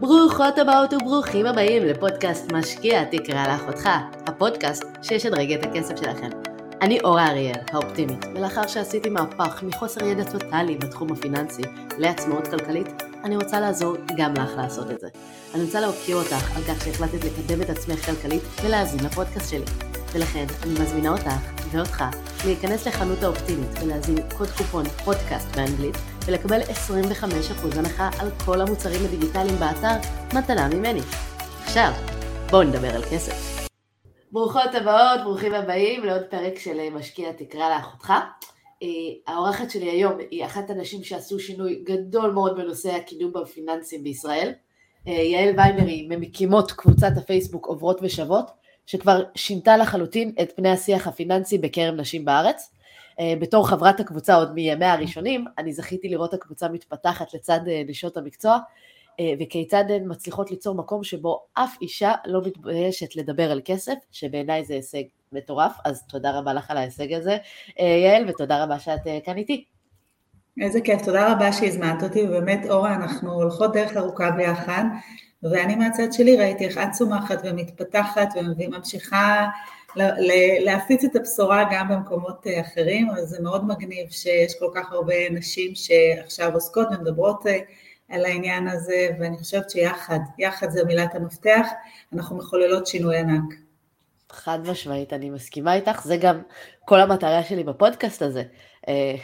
ברוכות הבאות וברוכים הבאים לפודקאסט משקיע תקרא לאחותך, הפודקאסט שישדרג את הכסף שלכם. אני אורה אריאל, האופטימית, ולאחר שעשיתי מהפך מחוסר ידע טוטאלי בתחום הפיננסי לעצמאות כלכלית, אני רוצה לעזור גם לך לעשות את זה. אני רוצה להוקיר אותך על כך שהחלטת לקדם את עצמך כלכלית ולהאזין לפודקאסט שלי. ולכן אני מזמינה אותך ואותך להיכנס לחנות האופטימית ולהזין קוד קופון פודקאסט באנגלית ולקבל 25% הנחה על כל המוצרים הדיגיטליים באתר מתנה ממני. עכשיו, בואו נדבר על כסף. ברוכות הבאות, ברוכים הבאים לעוד פרק של משקיע תקרא לאחותך. אה, האורחת שלי היום היא אחת הנשים שעשו שינוי גדול מאוד בנושא הקידום בפיננסים בישראל. אה, יעל ויימר היא ממקימות קבוצת הפייסבוק עוברות ושוות, שכבר שינתה לחלוטין את פני השיח הפיננסי בקרב נשים בארץ. אה, בתור חברת הקבוצה עוד מימיה הראשונים, אני זכיתי לראות הקבוצה מתפתחת לצד אה, נשות המקצוע, אה, וכיצד הן מצליחות ליצור מקום שבו אף אישה לא מתביישת לדבר על כסף, שבעיניי זה הישג מטורף, אז תודה רבה לך על ההישג הזה, יעל, ותודה רבה שאת כאן איתי. איזה כיף, תודה רבה שהזמנת אותי, ובאמת אורה, אנחנו הולכות דרך ארוכה ביחד, ואני מהצד שלי ראיתי איך את צומחת ומתפתחת וממשיכה להפיץ את הבשורה גם במקומות אה, אחרים, אז זה מאוד מגניב שיש כל כך הרבה נשים שעכשיו עוסקות ומדברות אה, על העניין הזה, ואני חושבת שיחד, יחד זה מילת המפתח, אנחנו מחוללות שינוי ענק. חד משמעית, אני מסכימה איתך, זה גם כל המטרה שלי בפודקאסט הזה, אה,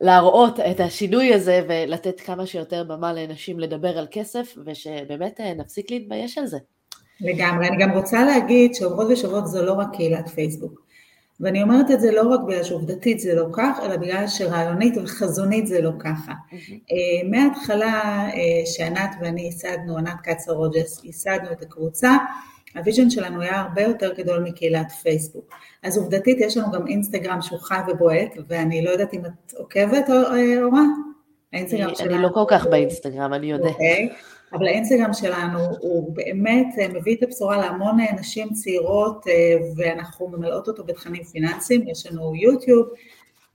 להראות את השינוי הזה ולתת כמה שיותר במה לנשים לדבר על כסף, ושבאמת נפסיק להתבייש על זה. לגמרי. אני גם רוצה להגיד שעובדות ושוות זו לא רק קהילת פייסבוק. ואני אומרת את זה לא רק בגלל שעובדתית זה לא כך, אלא בגלל שרעיונית וחזונית זה לא ככה. Mm-hmm. מההתחלה אה, שענת ואני ייסדנו, ענת קצר רוג'ס, ייסדנו את הקבוצה, ה vision שלנו היה הרבה יותר גדול מקהילת פייסבוק. אז עובדתית יש לנו גם אינסטגרם שהוא חי ובועט, ואני לא יודעת אם את עוקבת, אה, אורה? האינסטגרם שלנו... אני לא כל כך באינסטגרם, אני יודע. אוקיי. אבל האינסטגרם שלנו הוא באמת אה, מביא את הבשורה להמון אה, נשים צעירות אה, ואנחנו ממלאות אותו בתכנים פיננסיים, יש לנו יוטיוב,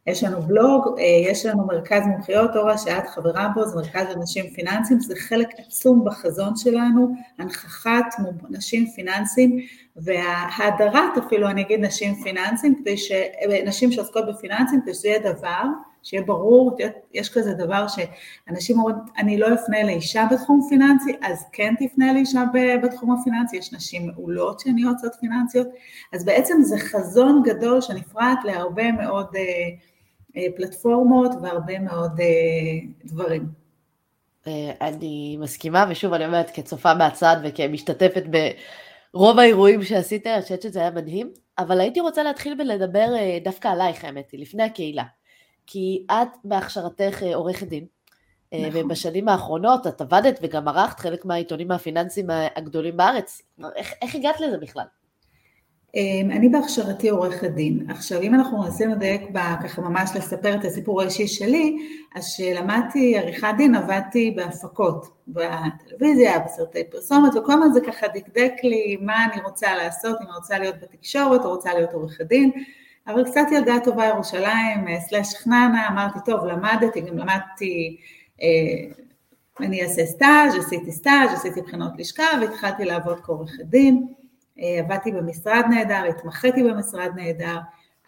יש לנו בלוג, יש לנו מרכז מומחיות, אורה שאת חברה בו, זה מרכז לנשים פיננסיים, זה חלק עצום בחזון שלנו, הנכחת נשים פיננסיים וההדרת אפילו אני אגיד נשים פיננסיים, כדי ש... נשים שעוסקות בפיננסים, כדי שזה יהיה דבר שיהיה ברור, יש כזה דבר שאנשים אומרים, אני לא אפנה לאישה בתחום פיננסי, אז כן תפנה לאישה בתחום הפיננסי, יש נשים מעולות שהן יועצות פיננסיות, אז בעצם זה חזון גדול שנפרט להרבה מאוד אה, אה, פלטפורמות והרבה מאוד אה, דברים. אה, אני מסכימה, ושוב אני אומרת, כצופה מהצד וכמשתתפת ברוב האירועים שעשית, אני חושבת שזה היה מדהים, אבל הייתי רוצה להתחיל ולדבר אה, דווקא עלייך, האמת היא, לפני הקהילה. כי את בהכשרתך אה, עורכת דין, אה, נכון. ובשנים האחרונות את עבדת וגם ערכת חלק מהעיתונים הפיננסיים הגדולים בארץ. איך, איך הגעת לזה בכלל? אמ, אני בהכשרתי עורכת דין. עכשיו, אם אנחנו מנסים לדייק ככה ממש לספר את הסיפור האישי שלי, אז כשלמדתי עריכת דין עבדתי בהפקות, בטלוויזיה, בסרטי פרסומת, וכל הזמן זה ככה דקדק לי מה אני רוצה לעשות, אם אני רוצה להיות בתקשורת או רוצה להיות עורכת דין. אבל קצת ילדה טובה ירושלים, אה, סלאש חננה, אמרתי, טוב, למדתי, גם למדתי, אה, אני אעשה סטאז', עשיתי סטאז', עשיתי בחינות לשכה והתחלתי לעבוד כעורכת דין. אה, עבדתי במשרד נהדר, התמחיתי במשרד נהדר,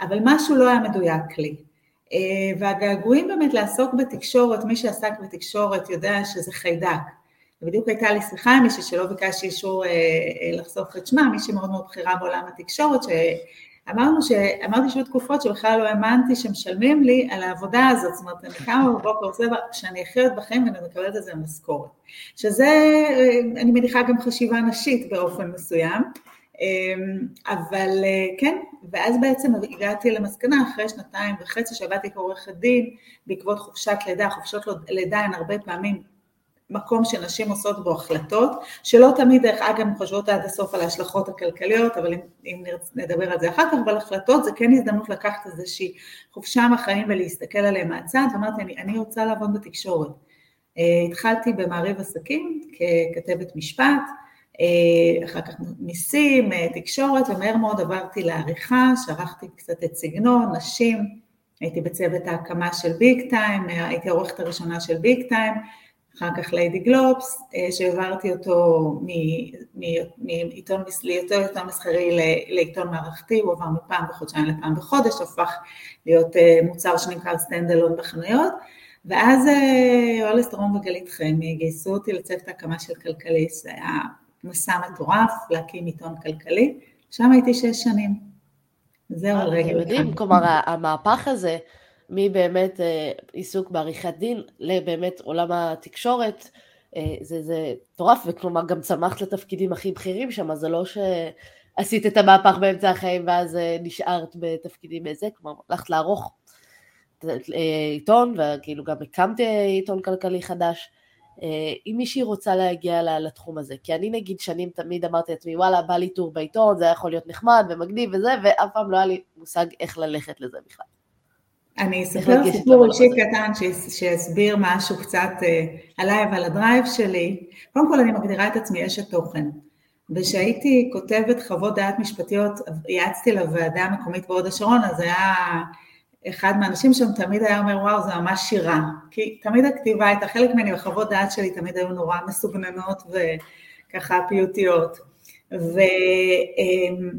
אבל משהו לא היה מדויק לי. והגעגועים באמת לעסוק בתקשורת, מי שעסק בתקשורת יודע שזה חיידק. ובדיוק הייתה לי שיחה עם מישהי שלא ביקשתי אישור לחשוף את שמה, מישהי מאוד מאוד בכירה בעולם התקשורת, אמרנו ש... אמרתי שהיו תקופות שבכלל לא האמנתי שמשלמים לי על העבודה הזאת, זאת אומרת, אני קמה בבוקר עושה שאני אחרת בחיים ואני מקבלת את זה משכורת. שזה, אני מניחה גם חשיבה נשית באופן מסוים, אבל כן, ואז בעצם הגעתי למסקנה אחרי שנתיים וחצי שעבדתי כעורכת דין בעקבות חופשת לידה, חופשות לידה הן הרבה פעמים מקום שנשים עושות בו החלטות, שלא תמיד דרך אגב חושבות עד הסוף על ההשלכות הכלכליות, אבל אם, אם נדבר על זה אחר כך, אבל החלטות זה כן הזדמנות לקחת איזושהי חופשה מהחיים ולהסתכל עליהם מהצד, ואמרתי אני, אני רוצה לעבוד בתקשורת. Uh, התחלתי במעריב עסקים ככתבת משפט, אחר כך מיסים, uh, תקשורת, ומהר מאוד עברתי לעריכה, שערכתי קצת את סגנון, נשים, הייתי בצוות ההקמה של ביג טיים, הייתי העורכת הראשונה של ביג טיים, אחר כך ליידי גלובס, שהעברתי אותו מעיתון מסחרי לעיתון מערכתי, הוא עבר מפעם בחודשיים לפעם בחודש, הפך להיות מוצר שנמכר stand בחנויות, ואז יואל אסתרון וגלית חמי גייסו אותי לצוות ההקמה של כלכליסט, זה היה מסע מטורף להקים עיתון כלכלי, שם הייתי שש שנים. זהו על רגל אחד. מדהים, כלומר המהפך הזה מבאמת אה, עיסוק בעריכת דין לבאמת עולם התקשורת, אה, זה, זה מטורף, וכלומר גם צמחת לתפקידים הכי בכירים שם, זה לא שעשית את המהפך באמצע החיים ואז אה, נשארת בתפקידים איזה, כלומר הלכת לערוך עיתון, וכאילו גם הקמתי עיתון כלכלי חדש. אם מישהי רוצה להגיע לתחום הזה, כי אני נגיד שנים תמיד אמרתי לעצמי וואלה בא לי טור בעיתון, זה היה יכול להיות נחמד ומגניב וזה, ואף פעם לא היה לי מושג איך ללכת לזה בכלל. אני אספר סיפור אישי קטן שיסביר משהו קצת אה, עליי ועל הדרייב שלי. קודם כל אני מגדירה את עצמי אשת תוכן. וכשהייתי כותבת חוות דעת משפטיות, יעצתי לוועדה המקומית בהוד השרון, אז היה אחד מהאנשים שם תמיד היה אומר, וואו, זה ממש שירה. כי תמיד הכתיבה הייתה, חלק ממני בחוות דעת שלי תמיד היו נורא מסוגננות וככה פיוטיות. ו... אמ,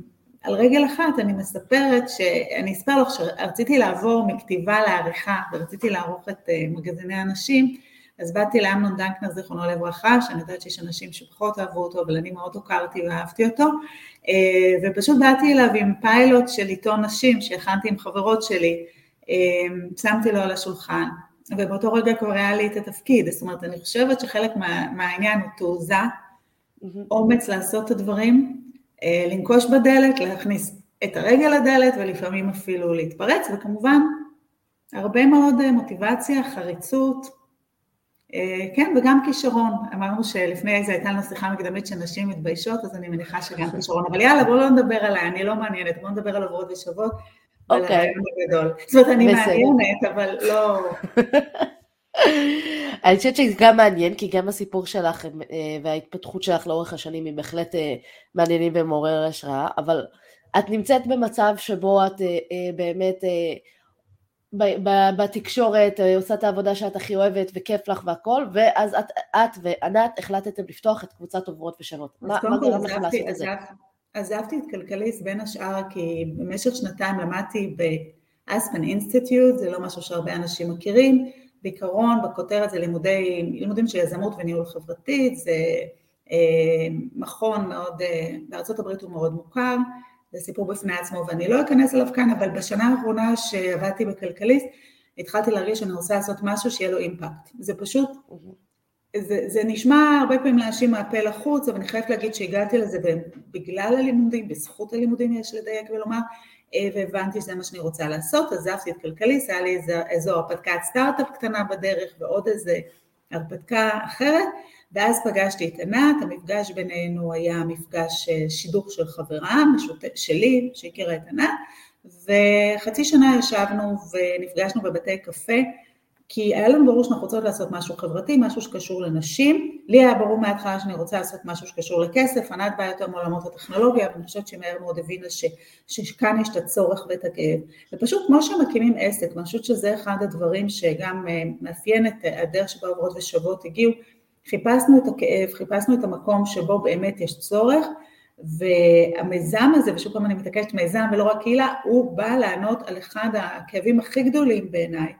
רגל אחת אני מספרת שאני אספר לך שרציתי לעבור מכתיבה לעריכה ורציתי לערוך את אה, מגזיני הנשים, אז באתי לאמנון דנקנר זיכרונו לברכה, שאני יודעת שיש אנשים שפחות אהבו אותו, אבל אני מאוד הוקרתי ואהבתי אותו, אה, ופשוט באתי אליו עם פיילוט של עיתון נשים שהכנתי עם חברות שלי, אה, שמתי לו על השולחן, ובאותו רגע כבר היה לי את התפקיד, זאת אומרת אני חושבת שחלק מה, מהעניין הוא תעוזה, אומץ לעשות את הדברים, אה, לנקוש בדלת, להכניס את הרגל לדלת ולפעמים אפילו להתפרץ, וכמובן הרבה מאוד מוטיבציה, חריצות, כן, וגם כישרון. אמרנו שלפני זה הייתה לנו שיחה מקדמית שנשים מתביישות, אז אני מניחה שגם כישרון. אבל יאללה, בואו לא נדבר עליי, אני לא מעניינת, בואו נדבר על עברות ושוות. אוקיי. זאת אומרת, אני מעניינת, אבל לא... אני חושבת שזה גם מעניין, כי גם הסיפור שלך אה, וההתפתחות שלך לאורך השנים היא בהחלט אה, מעניינים ומעורר השראה, אבל את נמצאת במצב שבו את אה, באמת בתקשורת עושה את העבודה שאת הכי אוהבת וכיף לך והכל, ואז את, את וענת החלטתם לפתוח את קבוצת עוברות ושונות. מה גרם לכם לעשות את זה? עזבתי את כלכליסט בין השאר כי במשך שנתיים למדתי באספן אינסטיטוט, זה לא משהו שהרבה אנשים מכירים, בעיקרון בכותרת זה לימודי, לימודים של יזמות וניהול חברתית, זה אה, מכון מאוד, אה, בארצות הברית הוא מאוד מוכר, זה סיפור בפני עצמו ואני לא אכנס אליו כאן, אבל בשנה האחרונה שעבדתי בכלכליסט, התחלתי להרגיש שאני רוצה לעשות משהו שיהיה לו אימפקט. זה פשוט, זה, זה נשמע הרבה פעמים לאנשים מהפה לחוץ, אבל אני חייבת להגיד שהגעתי לזה בגלל הלימודים, בזכות הלימודים יש לדייק ולומר, אה, והבנתי שזה מה שאני רוצה לעשות, עזבתי את כלכליסט, היה לי איזו הרפתקת סטארט-אפ קטנה בדרך ועוד איזה הרפתקה אחרת, ואז פגשתי את ענת, המפגש בינינו היה מפגש אה, שידוך של חברה משות... שלי, שהכירה את ענת, וחצי שנה ישבנו ונפגשנו בבתי קפה כי היה לנו ברור שאנחנו רוצות לעשות משהו חברתי, משהו שקשור לנשים. לי היה ברור מההתחלה שאני רוצה לעשות משהו שקשור לכסף, ענת באה יותר מעולמות הטכנולוגיה, אבל אני חושבת שמהר מאוד הבינה ש, שכאן יש את הצורך ואת הכאב. ופשוט כמו שמקימים עסק, ואני חושבת שזה אחד הדברים שגם אה, מאפיין את הדרך שבה עוברות ושוות הגיעו, חיפשנו את הכאב, חיפשנו את המקום שבו באמת יש צורך, והמיזם הזה, ושוב פעם אני מתעקשת מיזם ולא רק קהילה, הוא בא לענות על אחד הכאבים הכי גדולים בעיניי,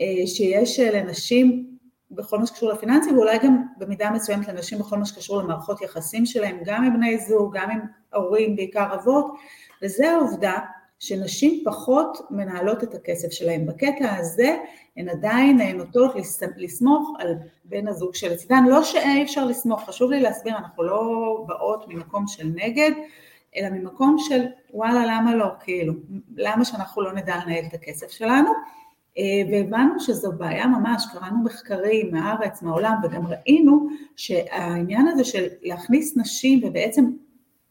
אה, שיש אה, לנשים בכל מה שקשור לפיננסים, ואולי גם במידה מסוימת לנשים בכל מה שקשור למערכות יחסים שלהם, גם עם בני זוג, גם עם הורים, בעיקר אבות, וזה העובדה שנשים פחות מנהלות את הכסף שלהם. בקטע הזה הן עדיין נוטות לסמוך על בן הזוג שלצידן, לא שאי אפשר לסמוך, חשוב לי להסביר, אנחנו לא באות ממקום של נגד, אלא ממקום של וואלה למה לא, כאילו, למה שאנחנו לא נדע לנהל את הכסף שלנו, אה, והבנו שזו בעיה ממש, קראנו מחקרים מהארץ, מהעולם, וגם ראינו שהעניין הזה של להכניס נשים ובעצם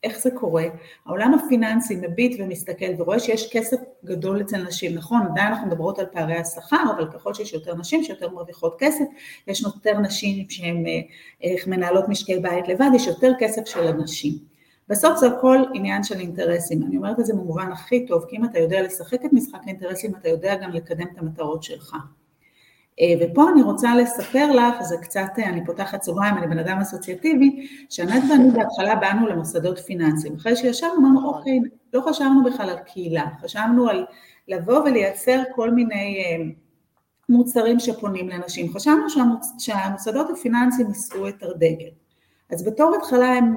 איך זה קורה, העולם הפיננסי מביט ומסתכל ורואה שיש כסף גדול אצל נשים, נכון, עדיין אנחנו מדברות על פערי השכר, אבל ככל שיש יותר נשים שיותר מרוויחות כסף, יש יותר נשים שהן אה, מנהלות משקי בית לבד, יש יותר כסף של הנשים. בסוף זה הכל עניין של אינטרסים, אני אומרת את זה במובן הכי טוב, כי אם אתה יודע לשחק את משחק האינטרסים, אתה יודע גם לקדם את המטרות שלך. אה, ופה אני רוצה לספר לך, זה קצת, אה, אני פותחת סוגריים, אני בן אדם אסוציאטיבי, שענת ואני בהתחלה באנו למוסדות פיננסיים. אחרי שישבנו אמרנו, אוקיי, לא חשבנו בכלל על קהילה, חשבנו על לבוא ולייצר כל מיני אה, מוצרים שפונים לנשים. חשבנו שהמוצ... שהמוסדות הפיננסיים יישאו את הדגל. אז בתור התחלה הם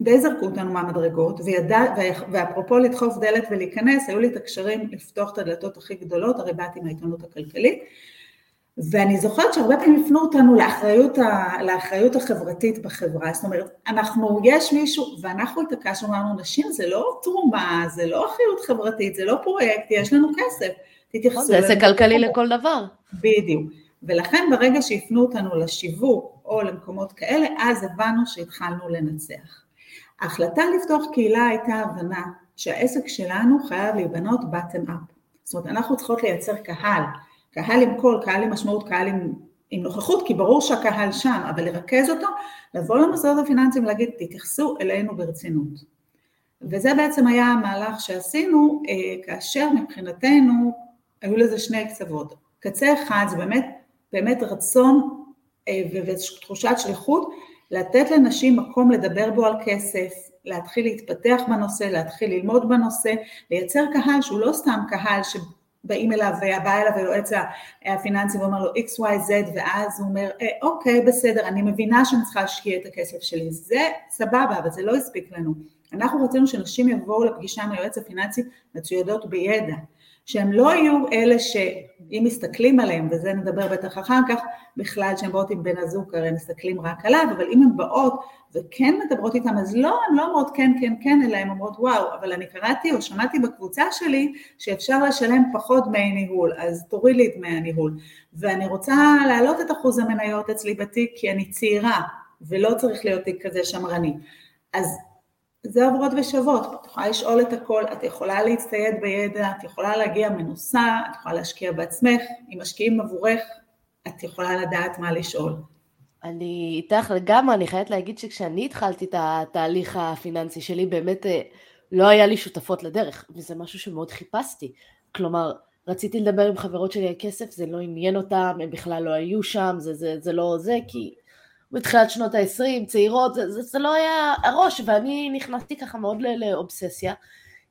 די זרקו אותנו מהמדרגות, וידע, ואפרופו לדחוף דלת ולהיכנס, היו לי את הקשרים לפתוח את הדלתות הכי גדולות, הרי באתי מהעיתונות הכלכלית, ואני זוכרת שהרבה פעמים הפנו אותנו לאחריות, ה, לאחריות החברתית בחברה, זאת אומרת, אנחנו, יש מישהו, ואנחנו התעקשנו, אמרנו, נשים זה לא תרומה, זה לא אחריות חברתית, זה לא פרויקט, יש לנו כסף, תתייחסו. זה עסק כלכלי לכל דבר. בדיוק. ולכן ברגע שהפנו אותנו לשיווק או למקומות כאלה, אז הבנו שהתחלנו לנצח. ההחלטה לפתוח קהילה הייתה הבנה שהעסק שלנו חייב להיבנות bottom up. זאת אומרת, אנחנו צריכות לייצר קהל, קהל עם קול, קהל עם משמעות, קהל עם, עם נוכחות, כי ברור שהקהל שם, אבל לרכז אותו, לבוא למוסדות הפיננסיים ולהגיד, תתייחסו אלינו ברצינות. וזה בעצם היה המהלך שעשינו, אה, כאשר מבחינתנו היו לזה שני קצוות. קצה אחד זה באמת, באמת רצון אה, ותחושת שליחות, לתת לנשים מקום לדבר בו על כסף, להתחיל להתפתח בנושא, להתחיל ללמוד בנושא, לייצר קהל שהוא לא סתם קהל שבאים אליו, בא אליו היועץ הפיננסי ואומר לו XYZ ואז הוא אומר אה, אוקיי בסדר אני מבינה שאני צריכה להשקיע את הכסף שלי, זה סבבה אבל זה לא הספיק לנו, אנחנו רצינו שנשים יבואו לפגישה עם היועץ הפיננסי מצוידות בידע, שהם לא יהיו אלה שאם מסתכלים עליהם, וזה נדבר בטח אחר כך, בכלל שהן באות עם בן הזוג, הרי מסתכלים רק עליו, אבל אם הן באות וכן מדברות איתם, אז לא, הן לא אומרות כן, כן, כן, אלא הן אומרות וואו, אבל אני קראתי או שמעתי בקבוצה שלי שאפשר לשלם פחות דמי ניהול, אז תוריד לי את דמי הניהול. ואני רוצה להעלות את אחוז המניות אצלי בתיק כי אני צעירה, ולא צריך להיות תיק כזה שמרני. אז זה עוברות ושוות, את יכולה לשאול את הכל, את יכולה להצטייד בידע, את יכולה להגיע מנוסה, את יכולה להשקיע בעצמך, אם משקיעים עבורך, את יכולה לדעת מה לשאול. אני איתך לגמרי, אני חייבת להגיד שכשאני התחלתי את התהליך הפיננסי שלי, באמת אה, לא היה לי שותפות לדרך, וזה משהו שמאוד חיפשתי. כלומר, רציתי לדבר עם חברות שלי על כסף, זה לא עניין אותם, הם בכלל לא היו שם, זה, זה, זה לא זה, כי בתחילת שנות ה-20, צעירות, זה, זה, זה לא היה הראש, ואני נכנסתי ככה מאוד לאובססיה.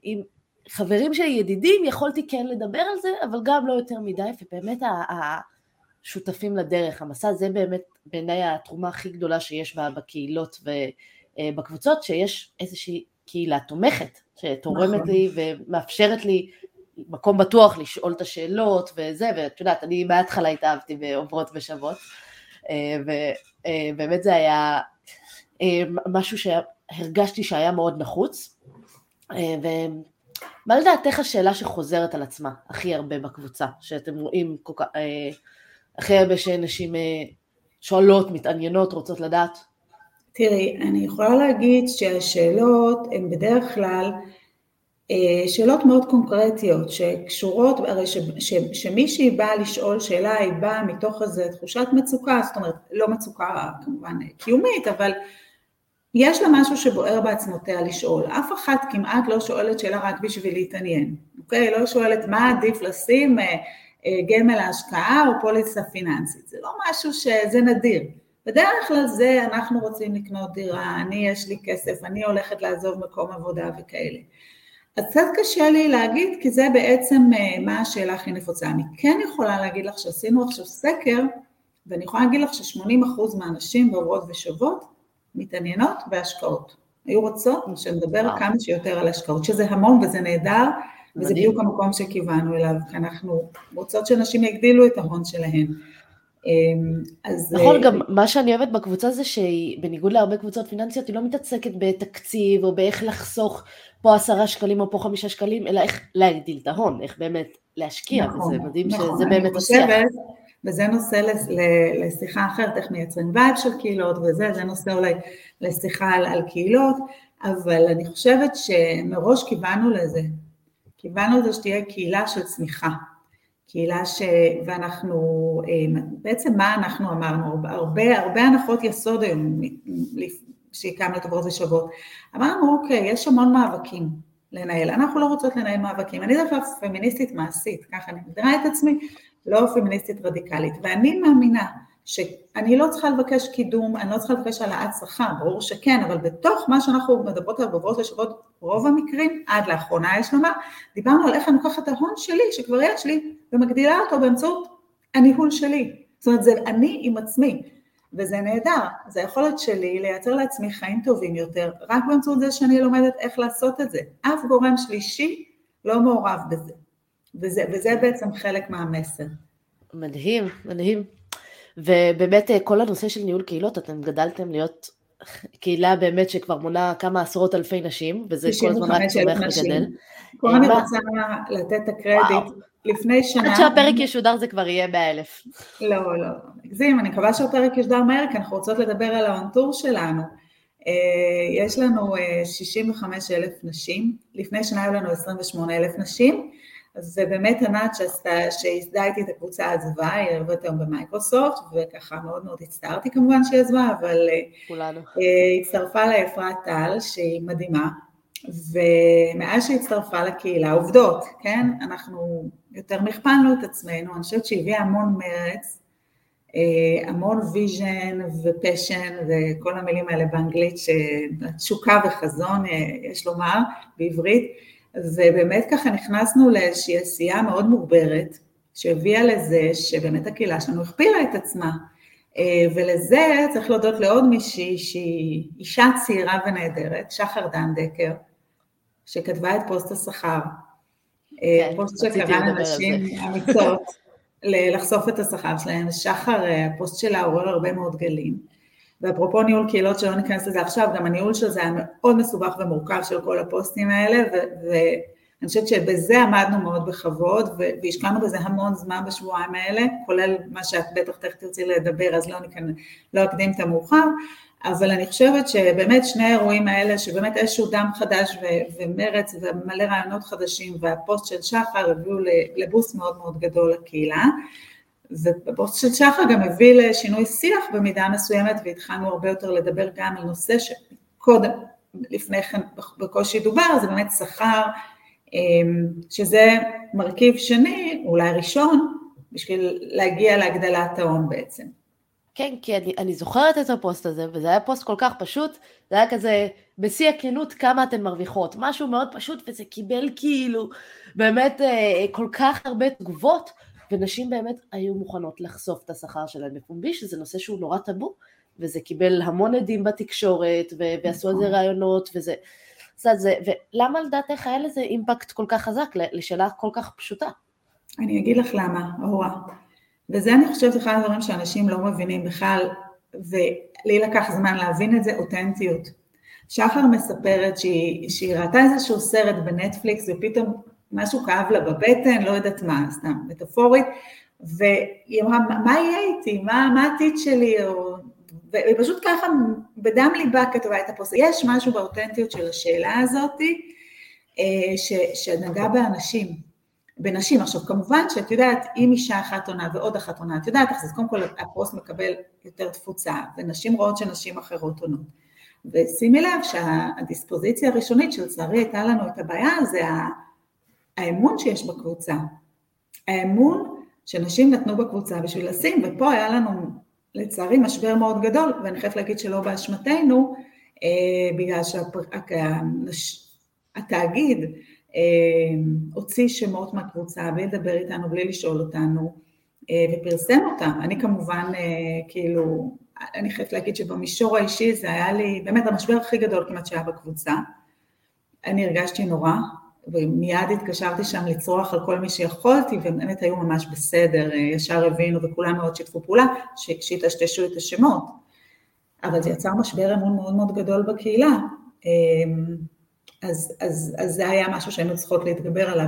עם חברים שלי ידידים, יכולתי כן לדבר על זה, אבל גם לא יותר מדי, ובאמת השותפים לדרך, המסע זה באמת בעיניי התרומה הכי גדולה שיש בקהילות ובקבוצות, שיש איזושהי קהילה תומכת, שתורמת נכון. לי ומאפשרת לי מקום בטוח לשאול את השאלות וזה, ואת יודעת, אני מההתחלה התאהבתי בעוברות ושוות. אה, ובאמת זה היה אה, משהו שהרגשתי שהיה מאוד נחוץ. אה, ומה לדעתך השאלה שחוזרת על עצמה הכי הרבה בקבוצה, שאתם רואים הכי הרבה שנשים שואלות, מתעניינות, רוצות לדעת? תראי, אני יכולה להגיד שהשאלות הן בדרך כלל אה, שאלות מאוד קונקרטיות שקשורות, הרי ש, ש, שמישהי באה לשאול שאלה היא באה מתוך איזו תחושת מצוקה, זאת אומרת לא מצוקה כמובן קיומית, אבל יש לה משהו שבוער בעצמותיה לשאול, אף אחת כמעט לא שואלת שאלה רק בשביל להתעניין, אוקיי? לא שואלת מה עדיף לשים אה, אה, גמל ההשקעה או פוליסה פיננסית, זה לא משהו שזה נדיר, בדרך כלל זה אנחנו רוצים לקנות דירה, אני יש לי כסף, אני הולכת לעזוב מקום עבודה וכאלה. אז קצת קשה לי להגיד, כי זה בעצם אה, מה השאלה הכי נפוצה. אני כן יכולה להגיד לך שעשינו עכשיו סקר, ואני יכולה להגיד לך ש-80% מהנשים בעוברות ושוות מתעניינות בהשקעות. היו רוצות שנדבר וואו. כמה שיותר על השקעות, שזה המון וזה נהדר, וזה בדיוק המקום שכיוונו אליו, כי אנחנו רוצות שנשים יגדילו את ההון שלהן. אמ, אז... נכון, אה, גם מה שאני אוהבת בקבוצה זה שהיא, בניגוד להרבה קבוצות פיננסיות, היא לא מתעסקת בתקציב או באיך לחסוך פה עשרה שקלים או פה חמישה שקלים, אלא איך להגדיל את ההון, איך באמת להשקיע, נכון, וזה מדהים נכון, שזה באמת השיח. וזה נושא לשיחה אחרת, איך מייצרים vibe של קהילות וזה, זה נושא אולי לשיחה על, על קהילות, אבל אני חושבת שמראש כיוונו לזה, כיוונו לזה שתהיה קהילה של צמיחה. קהילה ש... ואנחנו, אה, בעצם מה אנחנו אמרנו? הרבה, הרבה הנחות יסוד היום שהקמנו את עברות ושוות. אמרנו, אוקיי, יש המון מאבקים לנהל, אנחנו לא רוצות לנהל מאבקים. אני דווקא פמיניסטית מעשית, ככה אני מגדירה את עצמי, לא פמיניסטית רדיקלית, ואני מאמינה שאני לא צריכה לבקש קידום, אני לא צריכה לבקש העלאת שכר, ברור שכן, אבל בתוך מה שאנחנו מדברות עליו בברות לשוות, רוב המקרים, עד לאחרונה יש לומר, דיברנו על איך אני לוקחת את ההון שלי, שכבר יש לי, ומגדילה אותו באמצעות הניהול שלי. זאת אומרת, זה אני עם עצמי, וזה נהדר. זה היכולת שלי לייצר לעצמי חיים טובים יותר, רק באמצעות זה שאני לומדת איך לעשות את זה. אף גורם שלישי לא מעורב בזה. וזה, וזה בעצם חלק מהמסר. מדהים, מדהים. ובאמת אה, כל הנושא של ניהול קהילות, אתם גדלתם להיות קהילה באמת שכבר מונה כמה עשרות אלפי נשים, וזה כל הזמן רק צומח וגדל. פה אני רוצה לתת את הקרדיט. לפני שנה... עד שהפרק ישודר זה כבר יהיה מאה אלף. לא, לא, נגזים, אני מקווה שהפרק ישודר מהר, כי אנחנו רוצות לדבר על האונטור שלנו. אה, יש לנו 65 אה, אלף נשים, לפני שנה היו לנו 28 אלף נשים, אז באמת ענת שעשתה, שייסדה איתי את הקבוצה עזבה, היא עובדת היום במייקרוסופט, וככה מאוד מאוד הצטערתי כמובן שהיא עזבה, אבל אה, כולנו. הצטרפה לה אפרת טל, שהיא מדהימה, ומאז שהצטרפה לקהילה, עובדות, כן, אנחנו יותר מכפלנו את עצמנו, אני חושבת שהביאה המון מרץ, אה, המון vision ו passion וכל המילים האלה באנגלית, תשוקה וחזון, אה, יש לומר, בעברית, ובאמת ככה נכנסנו לאיזושהי עשייה מאוד מוגברת, שהביאה לזה שבאמת הקהילה שלנו הכפילה את עצמה, אה, ולזה צריך להודות לעוד מישהי שהיא אישה צעירה ונהדרת, שחר דן דקר, שכתבה את פוסט השכר, כן, פוסט שקרא לנשים אמיצות לחשוף את השכר שלהן, שחר, אה, הפוסט שלה עורר הרבה מאוד גלים, ואפרופו ניהול קהילות שלא ניכנס לזה עכשיו, גם הניהול של זה היה מאוד מסובך ומורכב של כל הפוסטים האלה, ואני חושבת שבזה עמדנו מאוד בכבוד, והשקענו בזה המון זמן בשבועיים האלה, כולל מה שאת בטח תכף תרצי לדבר, אז לא, ניכנס, לא אקדים את המאוחר, אבל אני חושבת שבאמת שני האירועים האלה, שבאמת איזשהו דם חדש ו- ומרץ ומלא רעיונות חדשים, והפוסט של שחר הביאו לבוסט מאוד מאוד גדול לקהילה. והפוסט של שחר גם הביא לשינוי שיח במידה מסוימת, והתחלנו הרבה יותר לדבר גם על נושא שקודם, לפני כן בקושי דובר, זה באמת שכר, אמ, שזה מרכיב שני, אולי ראשון, בשביל להגיע להגדלת ההון בעצם. כן, כי אני, אני זוכרת את הפוסט הזה, וזה היה פוסט כל כך פשוט, זה היה כזה, בשיא הכנות, כמה אתן מרוויחות, משהו מאוד פשוט, וזה קיבל כאילו באמת אה, כל כך הרבה תגובות, ונשים באמת היו מוכנות לחשוף את השכר שלהן בפומבי, שזה נושא שהוא נורא טאבו, וזה קיבל המון עדים בתקשורת, ו- ועשו על זה נכון. ראיונות, וזה... זה, ולמה לדעתך היה לזה אימפקט כל כך חזק לשאלה כל כך פשוטה? אני אגיד לך למה, אורה. וזה אני חושבת אחד הדברים שאנשים לא מבינים בכלל, ולי לקח זמן להבין את זה, אותנטיות. שחר מספרת שהיא, שהיא ראתה איזשהו סרט בנטפליקס ופתאום משהו כאב לה בבטן, לא יודעת מה, סתם מטאפורית, והיא אמרה, מה יהיה איתי? מה, מה העתיד שלי? או... והיא פשוט ככה בדם ליבה כתבה את הפוסט. יש משהו באותנטיות של השאלה הזאתי, אה, ש, שנגע באנשים. בנשים. עכשיו כמובן שאת יודעת, אם אישה אחת עונה ועוד אחת עונה, את יודעת אז קודם כל הפוסט מקבל יותר תפוצה, ונשים רואות שנשים אחרות עונות. ושימי לב שהדיספוזיציה הראשונית שלצערי הייתה לנו את הבעיה, זה האמון שיש בקבוצה. האמון שנשים נתנו בקבוצה בשביל לשים, ופה היה לנו לצערי משבר מאוד גדול, ואני חייבת להגיד שלא באשמתנו, אה, בגלל שהתאגיד אמ, הוציא שמות מהקבוצה בלי לדבר איתנו, בלי לשאול אותנו, אה, ופרסם אותם. אני כמובן, אה, כאילו, אני חייבת להגיד שבמישור האישי זה היה לי באמת המשבר הכי גדול כמעט שהיה בקבוצה. אני הרגשתי נורא, ומיד התקשרתי שם לצרוח על כל מי שיכולתי, והם באמת היו ממש בסדר, אה, ישר הבינו וכולם מאוד שיתפו פעולה, שיטשטשו את השמות. אבל זה יצר משבר אמון מאוד מאוד גדול בקהילה. אמ, אז, אז, אז זה היה משהו שהיינו צריכות להתגבר עליו.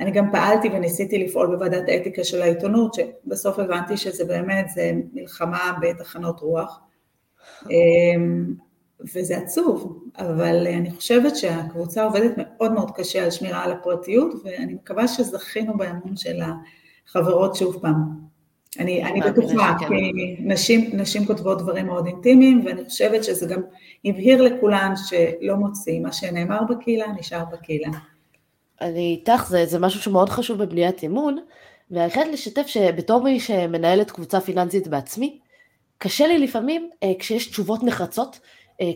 אני גם פעלתי וניסיתי לפעול בוועדת האתיקה של העיתונות, שבסוף הבנתי שזה באמת, זה מלחמה בתחנות רוח. וזה עצוב, אבל אני חושבת שהקבוצה עובדת מאוד מאוד קשה על שמירה על הפרטיות, ואני מקווה שזכינו באמון של החברות שוב פעם. אני, אני בטוחה, כי נשים, נשים כותבות דברים מאוד אינטימיים, ואני חושבת שזה גם הבהיר לכולן שלא מוצאים, מה שנאמר בקהילה נשאר בקהילה. אני איתך, זה, זה משהו שמאוד חשוב בבניית אמון, ואני חייבת לשתף שבתור מי שמנהלת קבוצה פיננסית בעצמי, קשה לי לפעמים אה, כשיש תשובות נחרצות,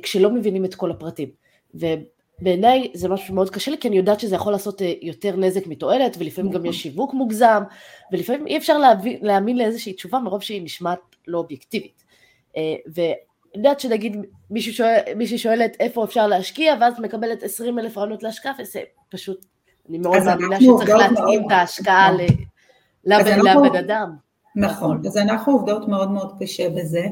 כשלא מבינים את כל הפרטים. ובעיניי זה משהו מאוד קשה לי, כי אני יודעת שזה יכול לעשות אה, יותר נזק מתועלת, ולפעמים גם יש שיווק מוגזם, ולפעמים אי אפשר להבין, להאמין לאיזושהי תשובה מרוב שהיא נשמעת לא אובייקטיבית. אה, ואני יודעת שנגיד מישהו שואל, מישהי שואלת איפה אפשר להשקיע, ואז מקבלת 20 אלף רעיונות להשקעה, וזה פשוט, אני מאוד מאמינה שצריך להתאים את ההשקעה נכון. לבן אדם. נכון, אז אנחנו עובדות מאוד מאוד קשה בזה.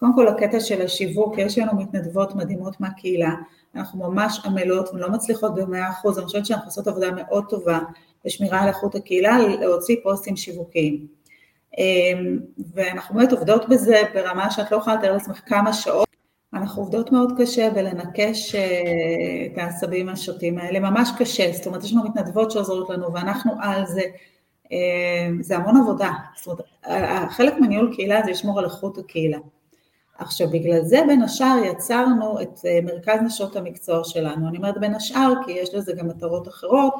קודם כל הקטע של השיווק, יש לנו מתנדבות מדהימות מהקהילה, אנחנו ממש עמלות ולא מצליחות במאה אחוז, אני חושבת שאנחנו עושות עבודה מאוד טובה בשמירה על איכות הקהילה, להוציא פוסטים שיווקיים. אמ, ואנחנו באמת עובדות בזה ברמה שאת לא יכולה לתאר לעצמך כמה שעות. אנחנו עובדות מאוד קשה בלנקש אה, את העשבים השוטים האלה, ממש קשה, זאת אומרת יש לנו מתנדבות שעוזרות לנו ואנחנו על זה, אמ, זה המון עבודה, זאת אומרת חלק מניהול קהילה זה לשמור על איכות הקהילה. עכשיו בגלל זה בין השאר יצרנו את אה, מרכז נשות המקצוע שלנו, אני אומרת בין השאר כי יש לזה גם מטרות אחרות,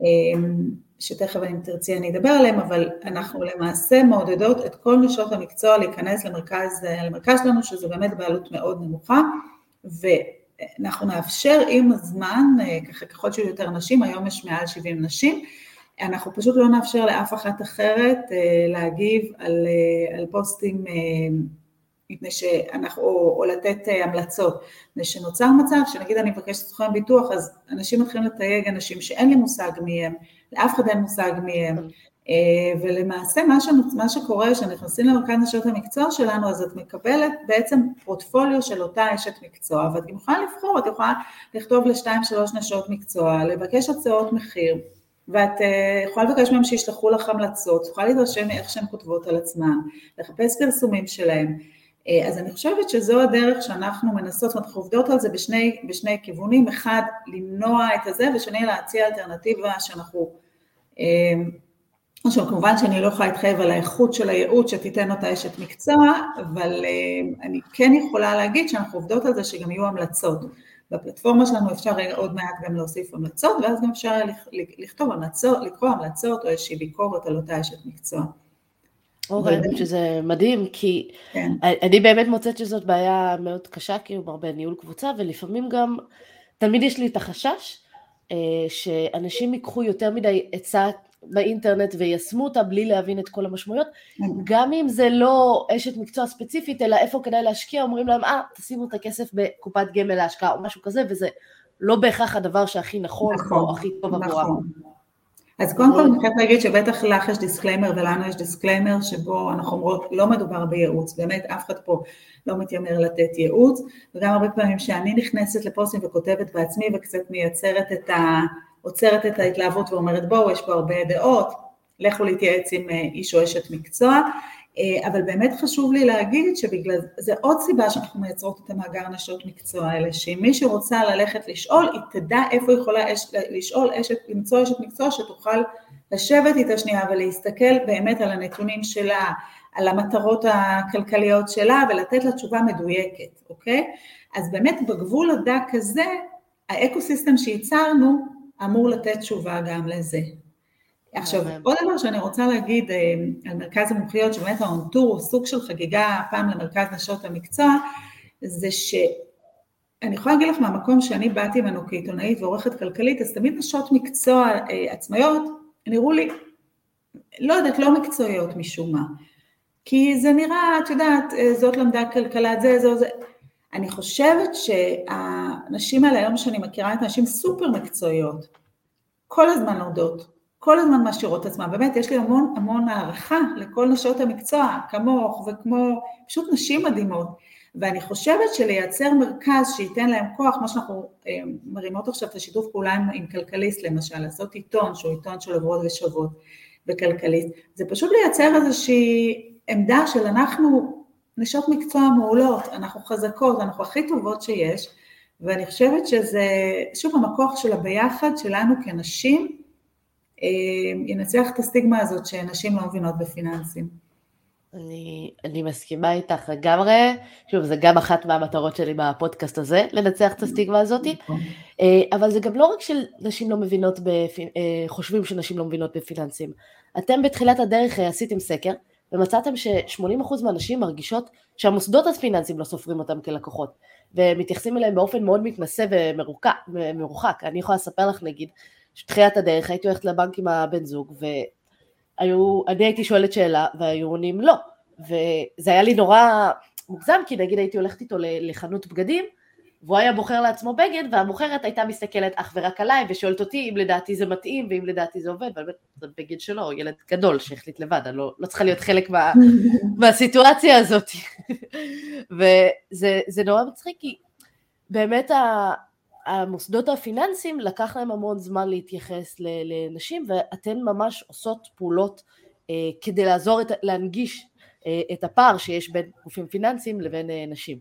אמ, שתכף אם תרצי אני אדבר עליהם, אבל אנחנו למעשה מעודדות את כל נשות המקצוע להיכנס למרכז, אה, למרכז שלנו, שזה באמת בעלות מאוד נמוכה, ואנחנו נאפשר עם הזמן, אה, ככה ככל שיהיו יותר נשים, היום יש מעל 70 נשים, אנחנו פשוט לא נאפשר לאף אחת אחרת להגיב על, על פוסטים מפני שאנחנו, או, או לתת אה, המלצות, מפני שנוצר מצב שנגיד אני מבקשת סוכן ביטוח אז אנשים מתחילים לתייג אנשים שאין לי מושג מי הם, לאף אחד אין מושג מי הם, אה, ולמעשה מה, ש, מה שקורה כשנכנסים למרכז נשות המקצוע שלנו אז את מקבלת בעצם פורטפוליו של אותה אשת מקצוע ואת גם יכולה לבחור, את יכולה לכתוב לשתיים שלוש נשות מקצוע, לבקש הצעות מחיר ואת אה, יכולה לבקש מהם שישלחו לך המלצות, יכולה להתרשם מאיך שהן כותבות על עצמן, לחפש פרסומים שלהם אז אני חושבת שזו הדרך שאנחנו מנסות, אנחנו עובדות על זה בשני, בשני כיוונים, אחד למנוע את הזה ושני להציע אלטרנטיבה שאנחנו, אה, עכשיו כמובן שאני לא יכולה להתחייב על האיכות של הייעוץ שתיתן אותה אשת מקצוע, אבל אה, אני כן יכולה להגיד שאנחנו עובדות על זה שגם יהיו המלצות. בפלטפורמה שלנו אפשר עוד מעט גם להוסיף המלצות ואז גם אפשר לכתוב המלצות, לקרוא המלצות או איזושהי ביקורת על אותה אשת מקצוע. אוקיי, שזה מדהים, כי כן. אני באמת מוצאת שזאת בעיה מאוד קשה, כאילו, בניהול קבוצה, ולפעמים גם, תמיד יש לי את החשש, אה, שאנשים ייקחו יותר מדי עצה באינטרנט ויישמו אותה בלי להבין את כל המשמעויות, כן. גם אם זה לא אשת מקצוע ספציפית, אלא איפה כדאי להשקיע, אומרים להם, אה, תשימו את הכסף בקופת גמל להשקעה או משהו כזה, וזה לא בהכרח הדבר שהכי נכון, נכון או הכי טוב עבורם. נכון. אז קודם כל אני חייבת להגיד שבטח לך יש disclaimer ולנו יש disclaimer שבו אנחנו אומרות לא מדובר בייעוץ, באמת אף אחד פה לא מתיימר לתת ייעוץ. וגם הרבה פעמים שאני נכנסת לפוסטים וכותבת בעצמי וקצת מייצרת את ה... עוצרת את ההתלהבות ואומרת בואו יש פה הרבה דעות, לכו להתייעץ עם אה, איש או אשת מקצוע אבל באמת חשוב לי להגיד שבגלל זה עוד סיבה שאנחנו מייצרות את המאגר נשות מקצוע האלה, שאם מישהו רוצה ללכת לשאול, היא תדע איפה היא יכולה לשאול, אשת, למצוא אשת מקצוע שתוכל לשבת איתה שנייה ולהסתכל באמת על הנתונים שלה, על המטרות הכלכליות שלה ולתת לה תשובה מדויקת, אוקיי? אז באמת בגבול הדק הזה, האקו סיסטם שייצרנו אמור לתת תשובה גם לזה. עכשיו, עוד דבר שאני רוצה להגיד אה, על מרכז המומחיות, שבאמת האונטור הוא סוג של חגיגה פעם למרכז נשות המקצוע, זה שאני יכולה להגיד לך מהמקום שאני באתי ממנו כעיתונאית ועורכת כלכלית, אז תמיד נשות מקצוע אה, עצמאיות נראו לי, לא יודעת, לא מקצועיות משום מה. כי זה נראה, את יודעת, אה, זאת למדה כלכלה, זה, זו, זה. אני חושבת שהנשים האלה היום שאני מכירה את הנשים סופר מקצועיות, כל הזמן לומדות, כל הזמן מעשירות עצמן, באמת יש לי המון המון הערכה לכל נשות המקצוע, כמוך וכמו פשוט נשים מדהימות, ואני חושבת שלייצר מרכז שייתן להם כוח, מה שאנחנו אה, מרימות עכשיו את השיתוף פעולה עם, עם כלכליסט למשל, לעשות עיתון שהוא עיתון של עוברות ושוות בכלכליסט, זה פשוט לייצר איזושהי עמדה של אנחנו נשות מקצוע מעולות, אנחנו חזקות, אנחנו הכי טובות שיש, ואני חושבת שזה, שוב, המכוח של הביחד שלנו כנשים, ינצח את הסטיגמה הזאת שנשים לא מבינות בפיננסים. אני, אני מסכימה איתך לגמרי, שוב, זה גם אחת מהמטרות שלי בפודקאסט הזה, לנצח את הסטיגמה הזאת, נכון. אה, אבל זה גם לא רק שנשים לא מבינות, בפ... אה, חושבים שנשים לא מבינות בפיננסים. אתם בתחילת הדרך אה, עשיתם סקר, ומצאתם ש-80% מהנשים מרגישות שהמוסדות הפיננסיים לא סופרים אותם כלקוחות, ומתייחסים אליהם באופן מאוד מתנשא ומרוחק. אני יכולה לספר לך נגיד, שתחילת הדרך הייתי הולכת לבנק עם הבן זוג, והיו, אני הייתי שואלת שאלה, והיו עונים לא. וזה היה לי נורא מוגזם, כי נגיד הייתי הולכת איתו לחנות בגדים, והוא היה בוחר לעצמו בגד, והמוכרת הייתה מסתכלת אך ורק עליי, ושואלת אותי אם לדעתי זה מתאים, ואם לדעתי זה עובד, ובאמת זה בגד שלו, ילד גדול שהחליט לבד, אני לא, לא צריכה להיות חלק מה, מהסיטואציה הזאת. וזה נורא מצחיק, כי באמת ה, המוסדות הפיננסיים, לקח להם המון זמן להתייחס לנשים, ואתן ממש עושות פעולות אה, כדי לעזור, את, להנגיש אה, את הפער שיש בין גופים פיננסיים לבין אה, נשים.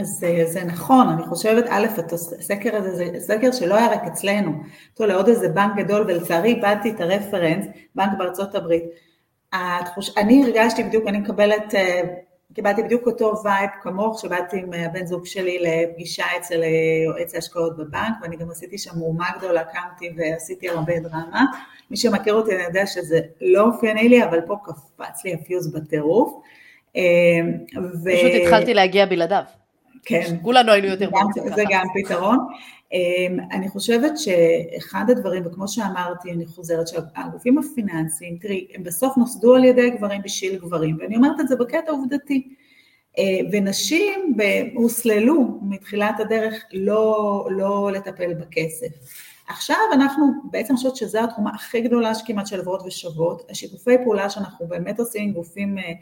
אז אה, זה נכון, אני חושבת, א', הסקר הזה זה סקר שלא היה רק אצלנו, טוב, לעוד איזה בנק גדול, ולצערי איבדתי את ה reference, בנק בארצות הברית. התחוש... אני הרגשתי בדיוק, אני מקבלת, אה, קיבלתי בדיוק אותו vibe כמוך, שבאתי עם הבן זוג שלי לפגישה אצל אה, יועץ ההשקעות בבנק, ואני גם עשיתי שם מהומה גדולה, קמתי ועשיתי הרבה דרמה. מי שמכיר אותי אני יודע שזה לא אופייני לי, אבל פה קפץ לי הפיוז בטירוף. פשוט התחלתי להגיע בלעדיו. כן. כולנו היינו יותר ככה. זה גם פתרון. אמ, אני חושבת שאחד הדברים, וכמו שאמרתי, אני חוזרת, שהגופים הפיננסיים, תראי, הם בסוף נוסדו על ידי גברים בשביל גברים, ואני אומרת את זה בקטע עובדתי. אה, ונשים הוסללו מתחילת הדרך לא, לא לטפל בכסף. עכשיו אנחנו בעצם חושבת שזו התחומה הכי גדולה שכמעט של עברות ושוות, השיתופי פעולה שאנחנו באמת עושים עם גופים אה,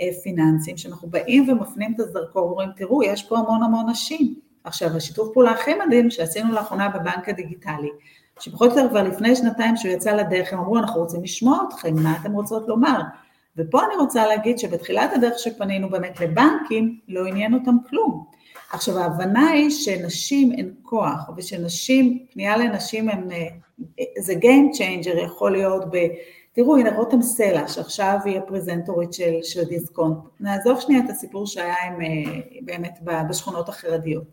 אה, פיננסיים, שאנחנו באים ומפנים את הזרקור, אומרים תראו יש פה המון המון נשים. עכשיו השיתוף פעולה הכי מדהים שעשינו לאחרונה בבנק הדיגיטלי, שפחות או יותר כבר לפני שנתיים שהוא יצא לדרך, הם אמרו אנחנו רוצים לשמוע אתכם, מה אתם רוצות לומר? ופה אני רוצה להגיד שבתחילת הדרך שפנינו באמת לבנקים, לא עניין אותם כלום. עכשיו ההבנה היא שנשים הן כוח ושנשים, פנייה לנשים הם, אה, זה Game Changer יכול להיות ב... תראו הנה רותם סלע שעכשיו היא הפרזנטורית של, של דיסקונט, נעזוב שנייה את הסיפור שהיה עם, אה, באמת בשכונות החרדיות,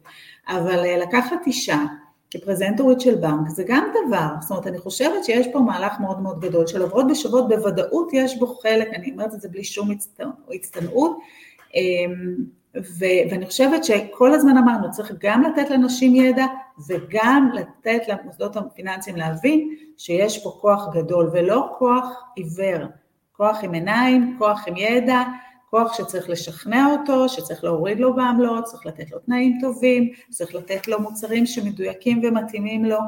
אבל אה, לקחת אישה כפרזנטורית של בנק זה גם דבר, זאת אומרת אני חושבת שיש פה מהלך מאוד מאוד גדול של עוברות בשוות בוודאות יש בו חלק, אני אומרת את זה בלי שום הצטנעות, אמ, ו- ואני חושבת שכל הזמן אמרנו, צריך גם לתת לנשים ידע וגם לתת למוסדות הפיננסיים להבין שיש פה כוח גדול ולא כוח עיוור, כוח עם עיניים, כוח עם ידע, כוח שצריך לשכנע אותו, שצריך להוריד לו בעמלות, צריך לתת לו תנאים טובים, צריך לתת לו מוצרים שמדויקים ומתאימים לו.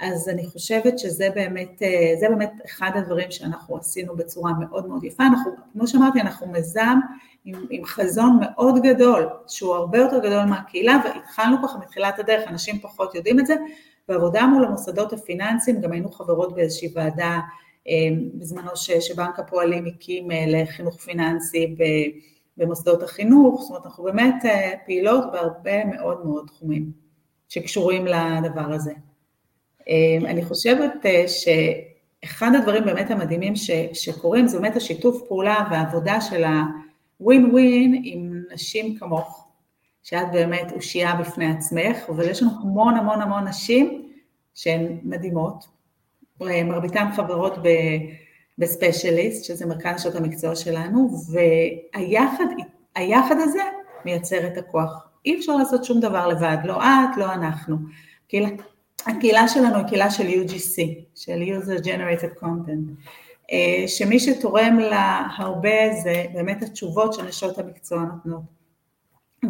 אז אני חושבת שזה באמת, זה באמת אחד הדברים שאנחנו עשינו בצורה מאוד מאוד יפה. אנחנו, כמו שאמרתי, אנחנו מיזם עם, עם חזון מאוד גדול, שהוא הרבה יותר גדול מהקהילה, והתחלנו ככה מתחילת הדרך, אנשים פחות יודעים את זה, בעבודה מול המוסדות הפיננסיים, גם היינו חברות באיזושהי ועדה אה, בזמנו ש, שבנק הפועלים הקים אה, לחינוך פיננסי במוסדות החינוך, זאת אומרת אנחנו באמת אה, פעילות בהרבה מאוד מאוד תחומים שקשורים לדבר הזה. אני חושבת שאחד הדברים באמת המדהימים ש, שקורים זה באמת השיתוף פעולה והעבודה של ה... ווין עם נשים כמוך, שאת באמת אושייה בפני עצמך, אבל יש לנו המון המון המון נשים שהן מדהימות, מרביתן חברות ב... בספיישליסט, שזה מרכז שעות המקצוע שלנו, והיחד הזה מייצר את הכוח. אי אפשר לעשות שום דבר לבד, לא את, לא אנחנו. הקהילה, הקהילה שלנו היא קהילה של UGC, של user generated content. אה, שמי שתורם לה הרבה זה באמת התשובות שנשות המקצוע נותנות.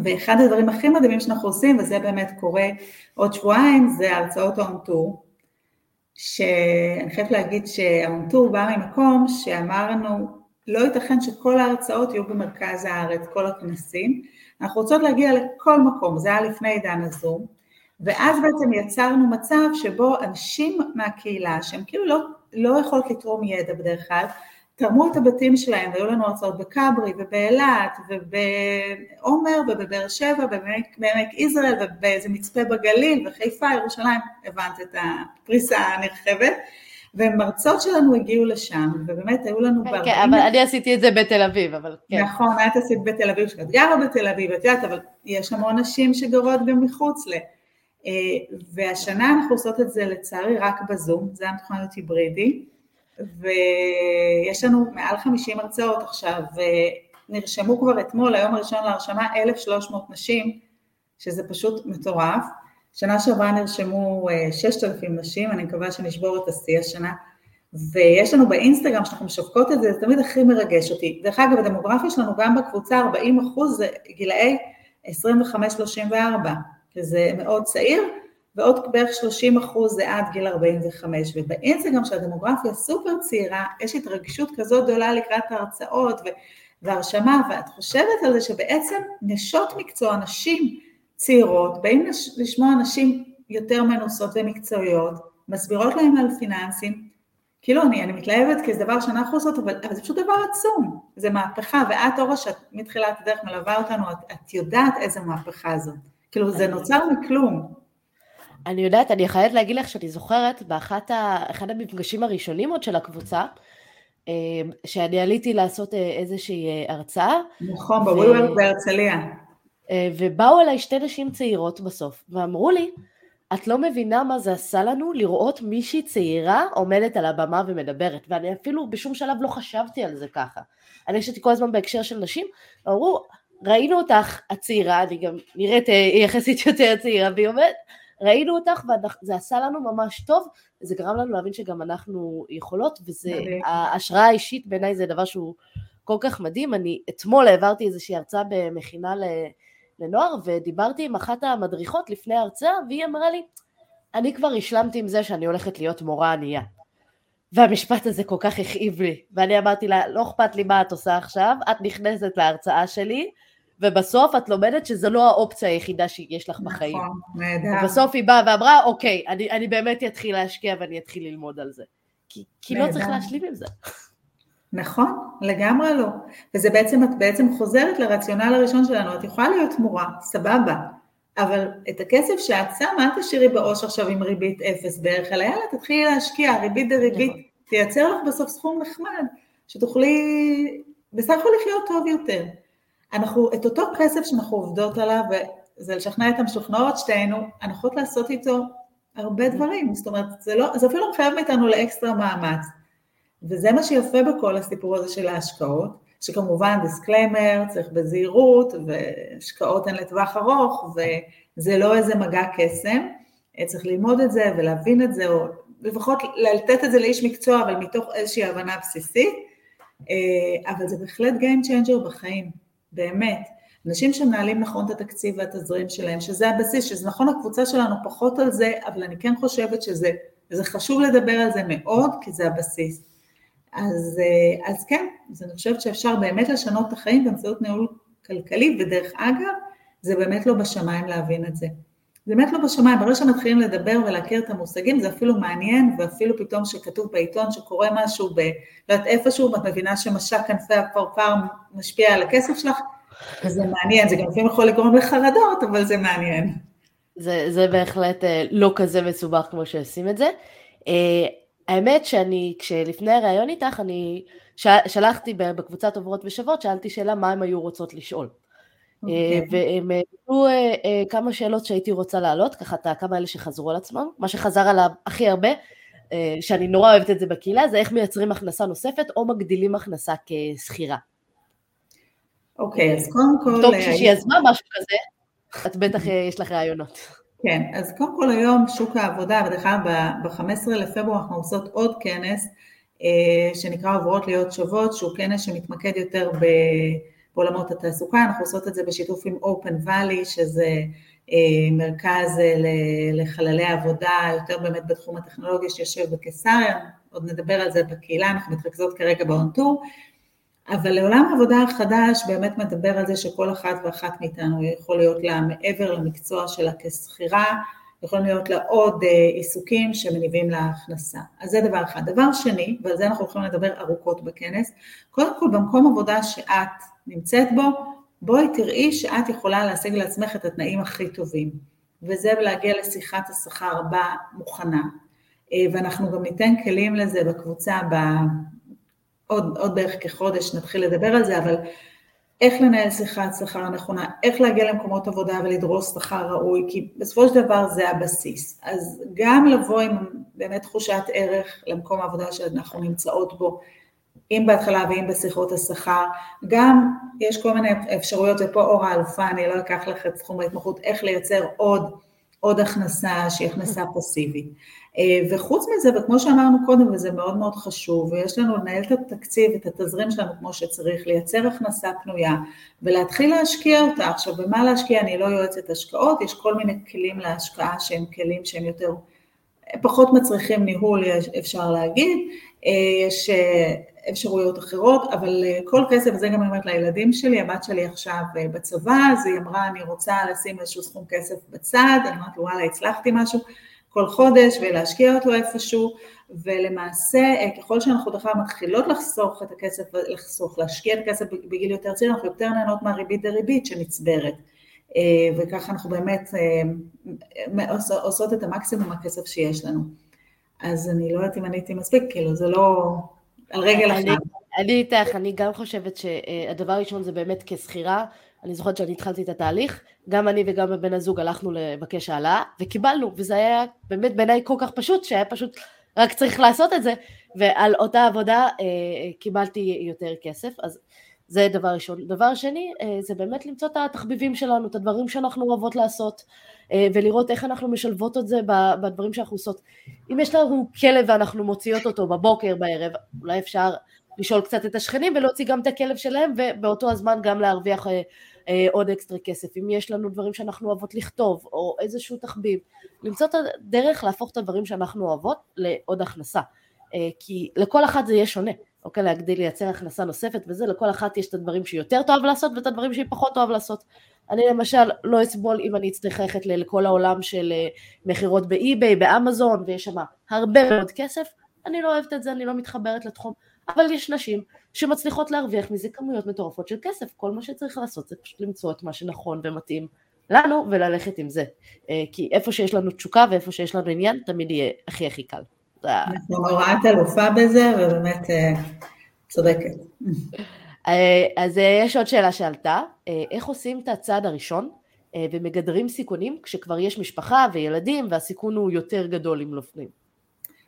ואחד הדברים הכי מדהימים שאנחנו עושים, וזה באמת קורה עוד שבועיים, זה הרצאות האונטור, שאני חייבת להגיד שהאונטור בא ממקום שאמרנו, לא ייתכן שכל ההרצאות יהיו במרכז הארץ, כל הכנסים, אנחנו רוצות להגיע לכל מקום, זה היה לפני עידן הזום, ואז בעצם יצרנו מצב שבו אנשים מהקהילה, שהם כאילו לא לא יכולות לתרום ידע בדרך כלל, תרמו את הבתים שלהם, והיו לנו הרצאות בכברי ובאילת ובעומר ובבאר שבע ובעמק יזרעאל ובאיזה מצפה בגליל וחיפה, ירושלים, הבנת את הפריסה הנרחבת, ומרצות שלנו הגיעו לשם, ובאמת היו לנו... כן, כן, אבל אני עשיתי את זה בתל אביב, אבל כן. נכון, את עשית בתל אביב, שאת גרה בתל אביב, את יודעת, אבל יש המון נשים שגרות גם מחוץ ל... אה, והשנה אנחנו עושות את זה לצערי רק בזום, זה היה מתוכנן להיות היברידי, ויש לנו מעל 50 הרצאות עכשיו, ונרשמו כבר אתמול, היום הראשון להרשמה, 1,300 נשים, שזה פשוט מטורף. שנה שעברה נרשמו 6,000 אה, נשים, אני מקווה שנשבור את השיא השנה, ויש לנו באינסטגרם, שאנחנו משווקות את זה, זה תמיד הכי מרגש אותי. דרך אגב, הדמוגרפיה שלנו גם בקבוצה 40 אחוז זה גילאי 25-34, שזה מאוד צעיר, ועוד בערך 30 אחוז זה עד גיל 45, ובאינסטגרם של הדמוגרפיה סופר צעירה, יש התרגשות כזאת גדולה לקראת ההרצאות והרשמה, ואת חושבת על זה שבעצם נשות מקצוע, נשים צעירות, באים לשמוע נשים יותר מנוסות ומקצועיות, מסבירות להם על פיננסים, כאילו אני, אני מתלהבת כי זה דבר שאנחנו עושות, אבל, אבל זה פשוט דבר עצום, זה מהפכה, ואת אורה שאת מתחילת הדרך מלווה אותנו, את, את יודעת איזה מהפכה זאת, כאילו זה נוצר מכלום. אני יודעת, אני חייבת להגיד לך שאני זוכרת באחד המפגשים הראשונים עוד של הקבוצה, אה, שאני עליתי לעשות אה, איזושהי אה, הרצאה. נכון, בוויוורק בהרצליה. ובאו אליי שתי נשים צעירות בסוף, ואמרו לי, את לא מבינה מה זה עשה לנו לראות מישהי צעירה עומדת על הבמה ומדברת, ואני אפילו בשום שלב לא חשבתי על זה ככה. אני חשבתי כל הזמן בהקשר של נשים, אמרו, ראינו אותך הצעירה, אני גם נראית יחסית יותר צעירה, והיא אומרת, ראינו אותך וזה עשה לנו ממש טוב, זה גרם לנו להבין שגם אנחנו יכולות, וזה, ההשראה האישית בעיניי זה דבר שהוא כל כך מדהים. אני אתמול העברתי איזושהי הרצאה במכינה לנוער, ודיברתי עם אחת המדריכות לפני ההרצאה, והיא אמרה לי, אני כבר השלמתי עם זה שאני הולכת להיות מורה ענייה. והמשפט הזה כל כך הכאיב לי, ואני אמרתי לה, לא אכפת לי מה את עושה עכשיו, את נכנסת להרצאה שלי, ובסוף את לומדת שזו לא האופציה היחידה שיש לך בחיים. נכון, נהדר. ובסוף היא באה ואמרה, אוקיי, אני, אני באמת אתחיל להשקיע ואני אתחיל ללמוד על זה. כי, כי לא צריך להשלים עם זה. נכון, לגמרי לא. וזה בעצם, את בעצם חוזרת לרציונל הראשון שלנו, את יכולה להיות מורה, סבבה, אבל את הכסף שאת שמה, אל תשאירי בעו"ש עכשיו עם ריבית אפס בערך, אלא יאללה, תתחילי להשקיע, ריבית דריבית, נכון. תייצר לך בסוף סכום נחמד, שתוכלי בסך הכל לחיות טוב יותר. אנחנו, את אותו כסף שאנחנו עובדות עליו, וזה לשכנע את המשוכנעות שתינו, אנחנו יכולות לעשות איתו הרבה דברים, זאת אומרת, זה, לא, זה אפילו לא מחייב מאיתנו לאקסטרה מאמץ. וזה מה שיפה בכל הסיפור הזה של ההשקעות, שכמובן disclaimer, צריך בזהירות, והשקעות הן לטווח ארוך, וזה לא איזה מגע קסם, צריך ללמוד את זה ולהבין את זה, או לפחות לתת את זה לאיש מקצוע, אבל מתוך איזושהי הבנה בסיסית, אה, אבל זה בהחלט Game Changer בחיים. באמת. אנשים שמנהלים נכון את התקציב והתזרים שלהם, שזה הבסיס, שזה נכון הקבוצה שלנו פחות על זה, אבל אני כן חושבת שזה זה חשוב לדבר על זה מאוד, כי זה הבסיס. אז, אה, אז כן, אז אני חושבת שאפשר באמת לשנות את החיים באמצעות ניהול כלכלי, ודרך אגב, זה באמת לא בשמיים להבין את זה. זה באמת לא בשמיים, ברגע שמתחילים לדבר ולהכיר את המושגים, זה אפילו מעניין, ואפילו פתאום שכתוב בעיתון שקורה משהו, ב, לא יודעת איפשהו, ואת מבינה שמשק כנפי הפרפר משפיע על הכסף שלך, וזה מעניין, זה גם לפעמים יכול לגרום לחרדות, אבל זה מעניין. זה, זה בהחלט אה, לא כזה מסובך כמו שעושים את זה. אה, האמת שאני, כשלפני הראיון איתך, אני שלחתי בקבוצת עוברות ושוות, שאלתי שאלה מה הן היו רוצות לשאול. Okay. אה, אוקיי. והם העלו כמה שאלות שהייתי רוצה להעלות, ככה כמה אלה שחזרו על עצמם, מה שחזר עליו הכי הרבה, שאני נורא אוהבת את זה בקהילה, זה איך מייצרים הכנסה נוספת או מגדילים הכנסה כשכירה. אוקיי, אז קודם כל... טוב, כשהיא יזמה משהו כזה, את בטח אה, יש לך רעיונות. כן, אז קודם כל היום שוק העבודה, בדרך כלל ב-15 לפברואר אנחנו עושות עוד כנס אה, שנקרא עוברות להיות שוות, שהוא כנס שמתמקד יותר בעולמות התעסוקה, אנחנו עושות את זה בשיתוף עם Open Valley, שזה אה, מרכז לחללי עבודה, יותר באמת בתחום הטכנולוגיה שיושב בקיסריה, עוד נדבר על זה בקהילה, אנחנו מתרכזות כרגע באונטור, אבל לעולם העבודה החדש באמת מדבר על זה שכל אחת ואחת מאיתנו יכול להיות לה מעבר למקצוע שלה כשכירה, יכולים להיות לה עוד אה, עיסוקים שמניבים לה הכנסה. אז זה דבר אחד. דבר שני, ועל זה אנחנו יכולים לדבר ארוכות בכנס, קודם כל במקום עבודה שאת נמצאת בו, בואי תראי שאת יכולה להשיג לעצמך את התנאים הכי טובים, וזה להגיע לשיחת השכר הבאה מוכנה. ואנחנו גם ניתן כלים לזה בקבוצה, בעוד, עוד בערך כחודש נתחיל לדבר על זה, אבל איך לנהל שיחת שכר נכונה, איך להגיע למקומות עבודה ולדרוס שכר ראוי, כי בסופו של דבר זה הבסיס. אז גם לבוא עם באמת תחושת ערך למקום העבודה שאנחנו נמצאות בו, אם בהתחלה ואם בשיחות השכר, גם יש כל מיני אפשרויות, ופה אור האלופה, אני לא אקח לך את תחום ההתמחות, איך לייצר עוד, עוד הכנסה שהיא הכנסה פסיבית. אה, וחוץ מזה, וכמו שאמרנו קודם, וזה מאוד מאוד חשוב, ויש לנו לנהל את התקציב, את התזרים שלנו כמו שצריך, לייצר הכנסה פנויה ולהתחיל להשקיע אותה. עכשיו, במה להשקיע? אני לא יועצת השקעות, יש כל מיני כלים להשקעה שהם כלים שהם יותר, פחות מצריכים ניהול, אפשר להגיד, אה, יש אה, אפשרויות אחרות, אבל כל כסף, וזה גם אני אומרת לילדים שלי, הבת שלי עכשיו בצבא, אז היא אמרה, אני רוצה לשים איזשהו סכום כסף בצד, אני אמרתי, וואלה, הצלחתי משהו, כל חודש ולהשקיע אותו איפשהו, ולמעשה ככל שאנחנו בכלל מתחילות לחסוך את הכסף, לחסוך, להשקיע את הכסף בגיל יותר צעיר, אנחנו יותר נהנות מהריבית דריבית שנצברת. אה, וככה אנחנו באמת אה, עושות את המקסימום מהכסף שיש לנו. אז אני לא יודעת אם עניתי מספיק, כאילו זה לא על רגל אחת. אני איתך, אני גם חושבת שהדבר הראשון זה באמת כשכירה, אני זוכרת שאני התחלתי את התהליך, גם אני וגם בן הזוג הלכנו לבקש העלאה, וקיבלנו, וזה היה באמת בעיניי כל כך פשוט, שהיה פשוט רק צריך לעשות את זה, ועל אותה עבודה אה, קיבלתי יותר כסף, אז זה דבר ראשון. דבר שני, אה, זה באמת למצוא את התחביבים שלנו, את הדברים שאנחנו אוהבות לעשות, אה, ולראות איך אנחנו משלבות את זה בדברים שאנחנו עושות. אם יש לנו כלב ואנחנו מוציאות אותו בבוקר, בערב, אולי אפשר לשאול קצת את השכנים ולהוציא גם את הכלב שלהם, ובאותו הזמן גם להרוויח אה, אה, עוד אקסטרה כסף, אם יש לנו דברים שאנחנו אוהבות לכתוב, או איזשהו תחביב, למצוא את הדרך להפוך את הדברים שאנחנו אוהבות לעוד הכנסה, אה, כי לכל אחת זה יהיה שונה, אוקיי, להגדיל לייצר הכנסה נוספת וזה, לכל אחת יש את הדברים שהיא יותר תאהב לעשות ואת הדברים שהיא פחות תאהב לעשות. אני למשל לא אסבול אם אני אצטרך ללכת לכל העולם של אה, מכירות באי-ביי, באמזון, ויש שם הרבה מאוד כסף, אני לא אוהבת את זה, אני לא מתחברת לתחום, אבל יש נשים שמצליחות להרוויח מזה כמויות מטורפות של כסף, כל מה שצריך לעשות זה פשוט למצוא את מה שנכון ומתאים לנו וללכת עם זה, אה, כי איפה שיש לנו תשוקה ואיפה שיש לנו עניין תמיד יהיה הכי הכי קל. אנחנו הוראת אלופה בזה ובאמת אה, צודקת. אה, אז יש עוד שאלה שעלתה, איך עושים את הצעד הראשון ומגדרים סיכונים כשכבר יש משפחה וילדים והסיכון הוא יותר גדול אם נופלים?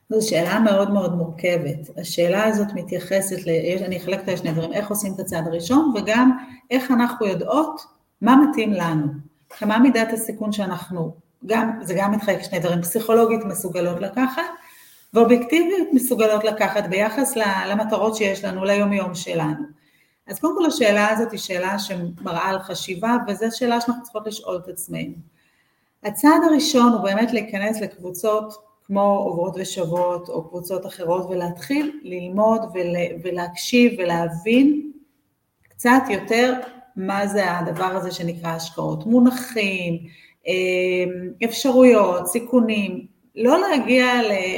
זו שאלה מאוד מאוד מורכבת. השאלה הזאת מתייחסת, ל... אני אחלק את השני דברים, איך עושים את הצעד הראשון, וגם איך אנחנו יודעות מה מתאים לנו. מה מידת הסיכון שאנחנו, גם, זה גם מתחלק שני דברים, פסיכולוגית מסוגלות לקחת, ואובייקטיבית מסוגלות לקחת ביחס למטרות שיש לנו, ליומיום שלנו. אז קודם כל השאלה הזאת היא שאלה שמראה על חשיבה, וזו שאלה שאנחנו צריכות לשאול את עצמנו. הצעד הראשון הוא באמת להיכנס לקבוצות כמו עוברות ושוות או קבוצות אחרות ולהתחיל ללמוד ול, ולהקשיב ולהבין קצת יותר מה זה הדבר הזה שנקרא השקעות, מונחים, אמ, אפשרויות, סיכונים, לא להגיע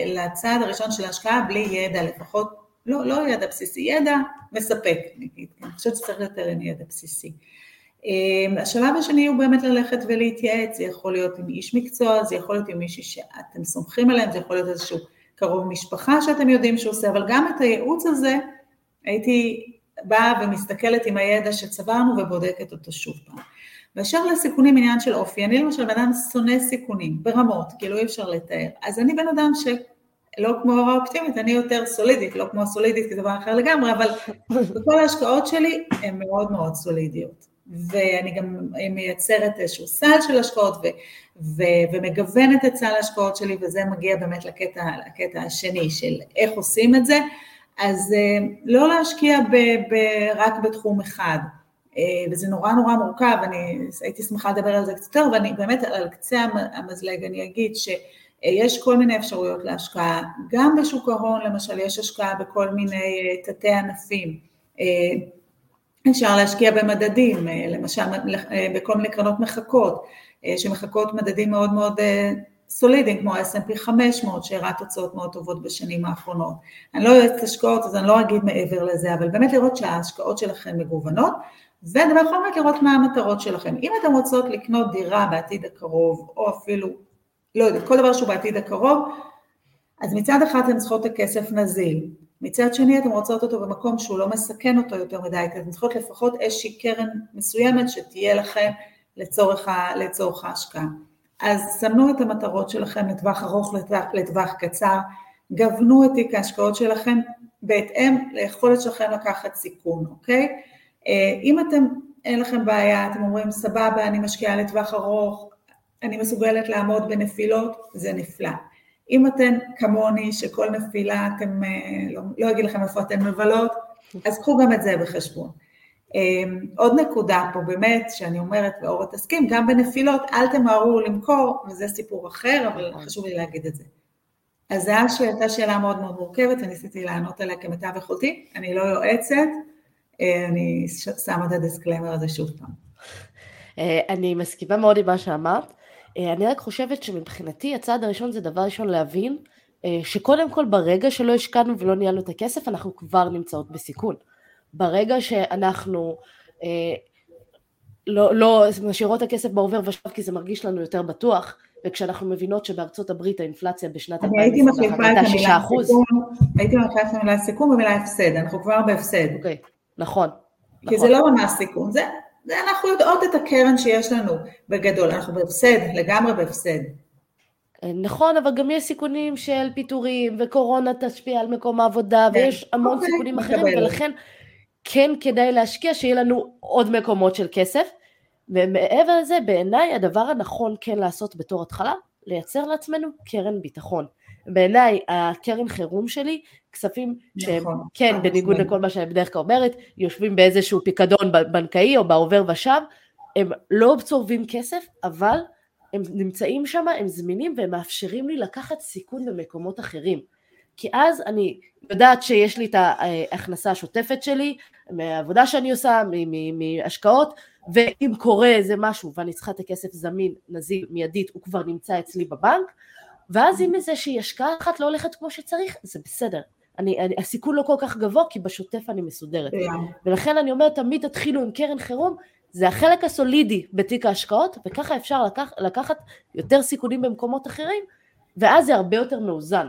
לצעד הראשון של ההשקעה בלי ידע, לפחות לא, לא ידע בסיסי, ידע מספק, אני חושבת שצריך יותר ידע בסיסי. אמ, השלב השני הוא באמת ללכת ולהתייעץ, זה יכול להיות עם איש מקצוע, זה יכול להיות עם מישהי שאתם סומכים עליהם, זה יכול להיות איזשהו קרוב משפחה שאתם יודעים שהוא עושה, אבל גם את הייעוץ הזה הייתי באה ומסתכלת עם הידע שצברנו ובודקת אותו שוב פעם. באשר לסיכונים עניין של אופי, אני למשל בן אדם שונא סיכונים ברמות, כאילו אי אפשר לתאר, אז אני בן אדם שלא כמו הורה אופטימית, אני יותר סולידית, לא כמו סולידית כי זה דבר אחר לגמרי, אבל בכל ההשקעות שלי הן מאוד מאוד סולידיות. ואני גם מייצרת איזשהו סל של השקעות ו, ו, ומגוונת את סל ההשקעות שלי, וזה מגיע באמת לקטע, לקטע השני של איך עושים את זה. אז אה, לא להשקיע ב, ב, רק בתחום אחד, אה, וזה נורא נורא מורכב, אני הייתי שמחה לדבר על זה קצת יותר, ואני באמת על קצה המזלג אני אגיד שיש כל מיני אפשרויות להשקעה, גם בשוק ההון למשל יש השקעה בכל מיני אה, תתי ענפים. אפשר להשקיע במדדים, אה, למשל אה, בכל מיני קרנות מחקות, אה, שמחקות מדדים מאוד מאוד סולידיים, כמו ה-S&P 500, שהראה תוצאות מאוד טובות בשנים האחרונות. אני לא יועצת השקעות, אז אני לא אגיד מעבר לזה, אבל באמת לראות שההשקעות שלכם מגוונות, ודבר אחרון, לראות מה המטרות שלכם. אם אתם רוצות לקנות דירה בעתיד הקרוב, או אפילו, לא יודעת, כל דבר שהוא בעתיד הקרוב, אז מצד אחד אתן צריכות את הכסף נזיל, מצד שני אתן רוצות אותו במקום שהוא לא מסכן אותו יותר מדי, כי אתן צריכות לפחות איזושהי קרן מסוימת שתהיה לכם לצורך, ה, לצורך ההשקעה. אז סמנו את המטרות שלכם לטווח ארוך, לטווח, לטווח קצר, גוונו את תיק ההשקעות שלכם בהתאם ליכולת שלכם לקחת סיכון, אוקיי? אה, אם אתם, אין לכם בעיה, אתם אומרים סבבה, אני משקיעה לטווח ארוך, אני מסוגלת לעמוד בנפילות, זה נפלא. אם אתן כמוני, שכל נפילה אתם, אה, לא, לא אגיד לכם איפה אתן מבלות, אז קחו גם את זה בחשבון. אה, עוד נקודה פה באמת, שאני אומרת, ואורה תסכים, גם בנפילות אל תמהרו למכור, וזה סיפור אחר, אבל נכון. חשוב לי להגיד את זה. אז זו הייתה שאלה מאוד מאוד מורכבת, וניסיתי לענות עליה כמיטב יכולתי, אני לא יועצת, אה, אני שמה את הדיסקלמר הזה שוב פעם. אני מסכימה מאוד עם מה שאמרת. אה, אני רק חושבת שמבחינתי הצעד הראשון זה דבר ראשון להבין אה, שקודם כל ברגע שלא השקענו ולא ניהלנו את הכסף אנחנו כבר נמצאות בסיכון. ברגע שאנחנו אה, לא, לא משאירות את הכסף בעובר ושב כי זה מרגיש לנו יותר בטוח וכשאנחנו מבינות שבארצות הברית האינפלציה בשנת 2021 הייתה 6 אחוז. הייתי מחליפה את המילה סיכון במילה הפסד, אנחנו כבר בהפסד. אוקיי, נכון. כי נכון. זה לא ממש סיכון, זה אנחנו יודעות את הקרן שיש לנו בגדול, אנחנו בהפסד, לגמרי בהפסד. נכון, אבל גם יש סיכונים של פיטורים, וקורונה תשפיע על מקום העבודה, כן. ויש המון אוקיי, סיכונים אחרים, מקבלת. ולכן כן כדאי להשקיע שיהיה לנו עוד מקומות של כסף. ומעבר לזה, בעיניי הדבר הנכון כן לעשות בתור התחלה, לייצר לעצמנו קרן ביטחון. בעיניי הקרן חירום שלי, כספים שהם נכון, כן. בניגוד לכל מה שאני בדרך כלל אומרת, יושבים באיזשהו פיקדון בנקאי או בעובר ושב, הם לא צורבים כסף, אבל הם נמצאים שם, הם זמינים והם מאפשרים לי לקחת סיכון במקומות אחרים. כי אז אני יודעת שיש לי את ההכנסה השוטפת שלי, מהעבודה שאני עושה, מהשקעות, ואם קורה איזה משהו ואני צריכה את הכסף זמין, נזיל, מיידית, הוא כבר נמצא אצלי בבנק, ואז אם איזושהי השקעה אחת לא הולכת כמו שצריך, זה בסדר. אני, אני, הסיכון לא כל כך גבוה, כי בשוטף אני מסודרת. Yeah. ולכן אני אומרת, תמיד תתחילו עם קרן חירום, זה החלק הסולידי בתיק ההשקעות, וככה אפשר לקח, לקחת יותר סיכונים במקומות אחרים, ואז זה הרבה יותר מאוזן.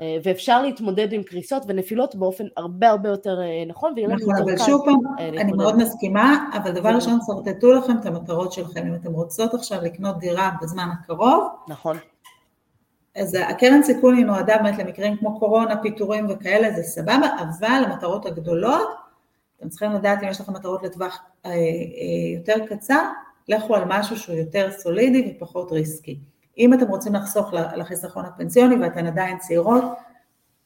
אה, ואפשר להתמודד עם קריסות ונפילות באופן הרבה הרבה יותר אה, נכון, ויהיה לנו נכון, יותר קל. שוב פעם, אה, אני מאוד מסכימה, אבל דבר ראשון, שרטטו לכם את המטרות שלכם. אם אתם רוצות עכשיו לקנות דירה בזמן הקרוב, נכון. אז הקרן סיכון היא נועדה באמת למקרים כמו קורונה, פיטורים וכאלה, זה סבבה, אבל המטרות הגדולות, אתם צריכים לדעת אם יש לכם מטרות לטווח אה, אה, יותר קצר, לכו על משהו שהוא יותר סולידי ופחות ריסקי. אם אתם רוצים לחסוך לחיסכון הפנסיוני ואתן עדיין צעירות,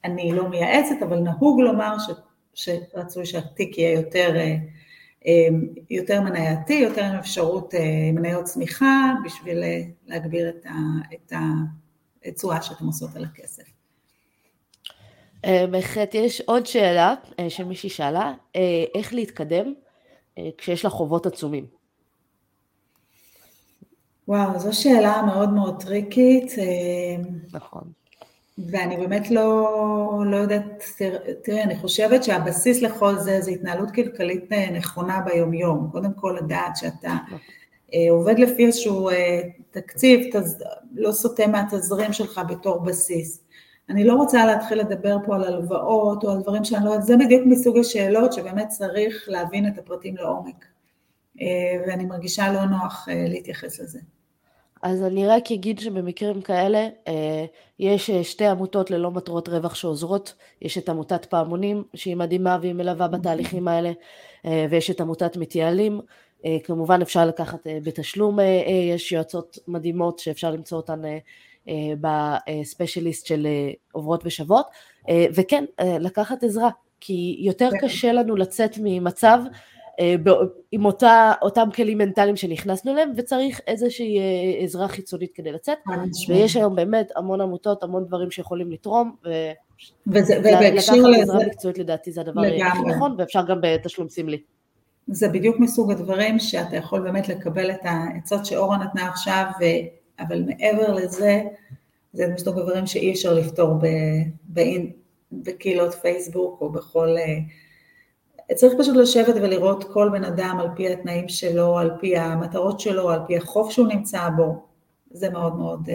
אני לא מייעצת, אבל נהוג לומר ש, שרצוי שהתיק יהיה יותר, אה, יותר מנייתי, יותר עם אפשרות מניות צמיחה, בשביל להגביר את ה... את ה תשואה שאתם עושות על הכסף. אה, בהחלט יש עוד שאלה אה, שמישהי שאלה, אה, איך להתקדם כשיש לה חובות עצומים? וואו, זו שאלה מאוד מאוד טריקית. נכון. ואני באמת לא, לא יודעת, תראי, אני חושבת שהבסיס לכל זה זה התנהלות כלכלית נכונה ביומיום. קודם כל לדעת שאתה נכון. עובד לפי איזשהו אה, תקציב, תז... לא סוטה מהתזרים שלך בתור בסיס. אני לא רוצה להתחיל לדבר פה על הלוואות או על דברים שאני לא יודעת, זה בדיוק מסוג השאלות שבאמת צריך להבין את הפרטים לעומק. אה, ואני מרגישה לא נוח להתייחס לזה. אז אני רק אגיד שבמקרים כאלה יש שתי עמותות ללא מטרות רווח שעוזרות, יש את עמותת פעמונים שהיא מדהימה והיא מלווה בתהליכים האלה, ויש את עמותת מתייעלים אה, כמובן אפשר לקחת אה, בתשלום, אה, יש יועצות מדהימות שאפשר למצוא אותן בספיישליסט של עוברות ושוות, וכן, לקחת עזרה, כי יותר כן. קשה לנו לצאת ממצב עם אותה, אותם כלים מנטליים שנכנסנו אליהם, וצריך איזושהי עזרה חיצונית כדי לצאת, ויש היום באמת המון עמותות, המון דברים שיכולים לתרום, ולקחת עזרה מקצועית לדעתי זה הדבר הכי נכון, ואפשר גם בתשלום סמלי. זה בדיוק מסוג הדברים שאתה יכול באמת לקבל את העצות שאורה נתנה עכשיו, ו... אבל מעבר לזה, זה מסוג הדברים שאי אפשר לפתור ב... ב... בקהילות פייסבוק או בכל... אה, צריך פשוט לשבת ולראות כל בן אדם על פי התנאים שלו, על פי המטרות שלו, על פי החוף שהוא נמצא בו. זה מאוד מאוד אה,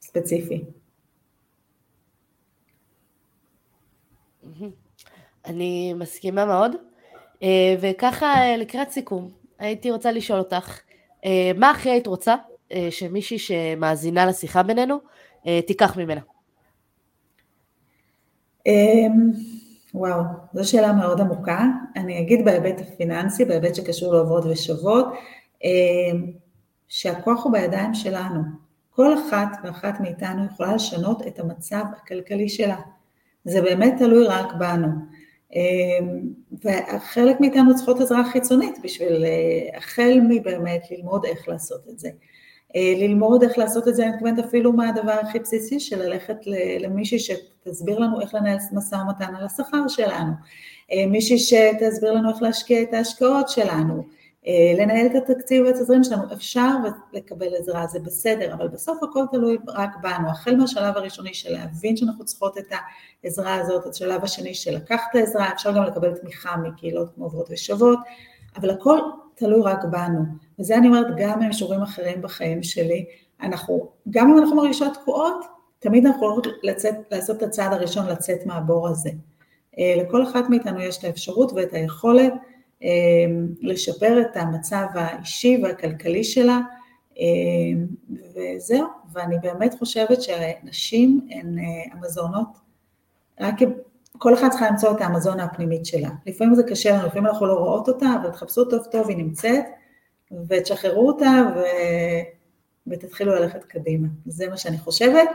ספציפי. אני מסכימה מאוד. אה, וככה לקראת סיכום, הייתי רוצה לשאול אותך, מה הכי היית רוצה שמישהי שמאזינה לשיחה בינינו תיקח ממנה? אמ, וואו, זו שאלה מאוד עמוקה. אני אגיד בהיבט הפיננסי, בהיבט שקשור לעוברות ושוות, אמ, שהכוח הוא בידיים שלנו. כל אחת ואחת מאיתנו יכולה לשנות את המצב הכלכלי שלה. זה באמת תלוי רק בנו. אמ, וחלק מאיתנו צריכות עזרה חיצונית בשביל אה, החל מבאמת ללמוד איך לעשות את זה. אה, ללמוד איך לעשות את זה, אני מתכוונת אפילו מה הדבר הכי בסיסי של ללכת למישהי שתסביר לנו איך לנהל משא ומתן על השכר שלנו, אה, מישהי שתסביר לנו איך להשקיע את ההשקעות שלנו, לנהל את התקציב והתזרים שלנו, אפשר לקבל עזרה, זה בסדר, אבל בסוף הכל תלוי רק בנו, החל מהשלב הראשוני של להבין שאנחנו צריכות את העזרה הזאת, השלב השני של לקחת את העזרה, אפשר גם לקבל תמיכה מקהילות כמו עוברות ושוות, אבל הכל תלוי רק בנו. וזה אני אומרת גם במישורים אחרים בחיים שלי. אנחנו, גם אם אנחנו מרגישות תקועות, תמיד אנחנו יכולות לצאת, לעשות את הצעד הראשון לצאת מהבור הזה. אה, לכל אחת מאיתנו יש את האפשרות ואת היכולת אה, לשפר את המצב האישי והכלכלי שלה, אה, וזהו, ואני באמת חושבת שנשים הן המזונות, רק כל אחת צריכה למצוא את האמזון הפנימית שלה. לפעמים זה קשה לנו, לפעמים אנחנו לא רואות אותה, אבל תחפשו טוב טוב, היא נמצאת, ותשחררו אותה ו... ותתחילו ללכת קדימה. זה מה שאני חושבת.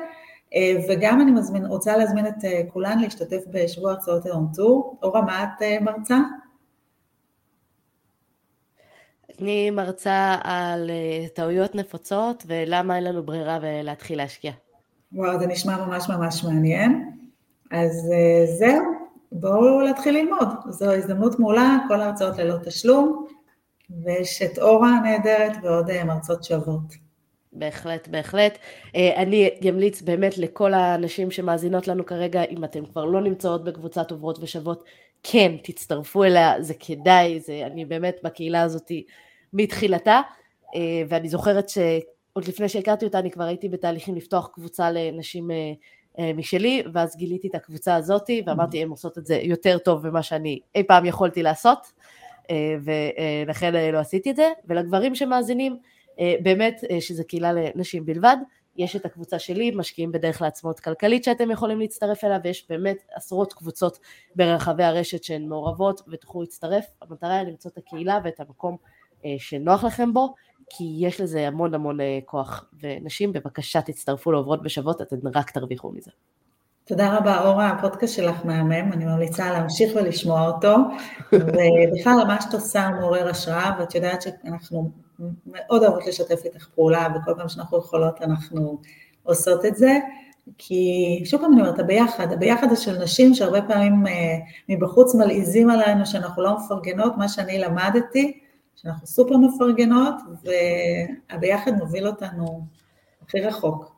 אה, וגם אני מזמין, רוצה להזמין את אה, כולן להשתתף בשבוע הרצאות היום טור. אורה, מה את אה, מרצה? אני מרצה על טעויות נפוצות ולמה אין לנו ברירה ולהתחיל להשקיע. וואו, זה נשמע ממש ממש מעניין. אז זהו, בואו להתחיל ללמוד. זו הזדמנות מעולה, כל ההרצאות ללא תשלום. ויש את אורה הנהדרת ועוד אה, מרצות שוות. בהחלט, בהחלט. אה, אני אמליץ באמת לכל הנשים שמאזינות לנו כרגע, אם אתן כבר לא נמצאות בקבוצת עוברות ושוות, כן, תצטרפו אליה, זה כדאי, זה, אני באמת בקהילה הזאת מתחילתה, אה, ואני זוכרת שעוד לפני שהכרתי אותה, אני כבר הייתי בתהליכים לפתוח קבוצה לנשים משלי, ואז גיליתי את הקבוצה הזאת, ואמרתי, הן עושות את זה יותר טוב ממה שאני אי פעם יכולתי לעשות. אה, ולכן אה, לא עשיתי את זה, ולגברים שמאזינים, אה, באמת שזה קהילה לנשים בלבד, יש את הקבוצה שלי, משקיעים בדרך לעצמאות כלכלית שאתם יכולים להצטרף אליה, ויש באמת עשרות קבוצות ברחבי הרשת שהן מעורבות ותוכלו להצטרף. המטרה היא למצוא את הקהילה ואת המקום שנוח לכם בו, כי יש לזה המון המון כוח. ונשים, בבקשה תצטרפו לעוברות בשוות, אתן רק תרוויחו מזה. תודה רבה, אורה, הפודקאסט שלך מהמם, אני ממליצה להמשיך ולשמוע אותו, ובכלל מה שאת עושה מעורר השראה, ואת יודעת שאנחנו מאוד אוהבות לשתף איתך פעולה, וכל פעם שאנחנו יכולות אנחנו עושות את זה, כי שוב פעם אני אומרת, הביחד, הביחד הזה של נשים שהרבה פעמים אה, מבחוץ מלעיזים עלינו שאנחנו לא מפרגנות, מה שאני למדתי, שאנחנו סופר מפרגנות, והביחד מוביל אותנו הכי רחוק.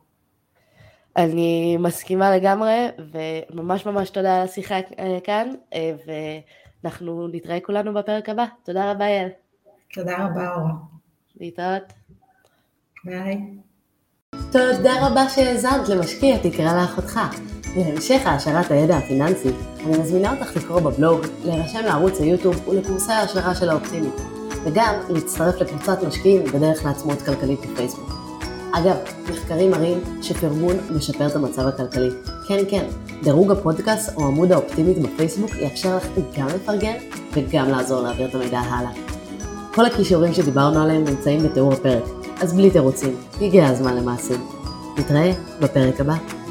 אני מסכימה לגמרי, וממש ממש תודה על השיחה כאן, ואנחנו נתראה כולנו בפרק הבא. תודה רבה, יעל. תודה רבה, אורה. להתראות. ביי. תודה רבה שהאזנת למשקיע תקרא לאחותך. להמשך העשרת הידע הפיננסי, אני מזמינה אותך לקרוא בבלוג, להירשם לערוץ היוטיוב ולקורסי ההשערה של האופטימית, וגם להצטרף לקבוצת משקיעים בדרך לעצמאות כלכלית בפייסבוק. אגב, מחקרים מראים שפרגון משפר את המצב הכלכלי. כן, כן, דירוג הפודקאסט או עמוד האופטימית בפייסבוק יאפשר לך גם לפרגן וגם לעזור להעביר את המידע הלאה. כל הכישורים שדיברנו עליהם נמצאים בתיאור הפרק, אז בלי תירוצים, הגיע הזמן למעשים. נתראה בפרק הבא.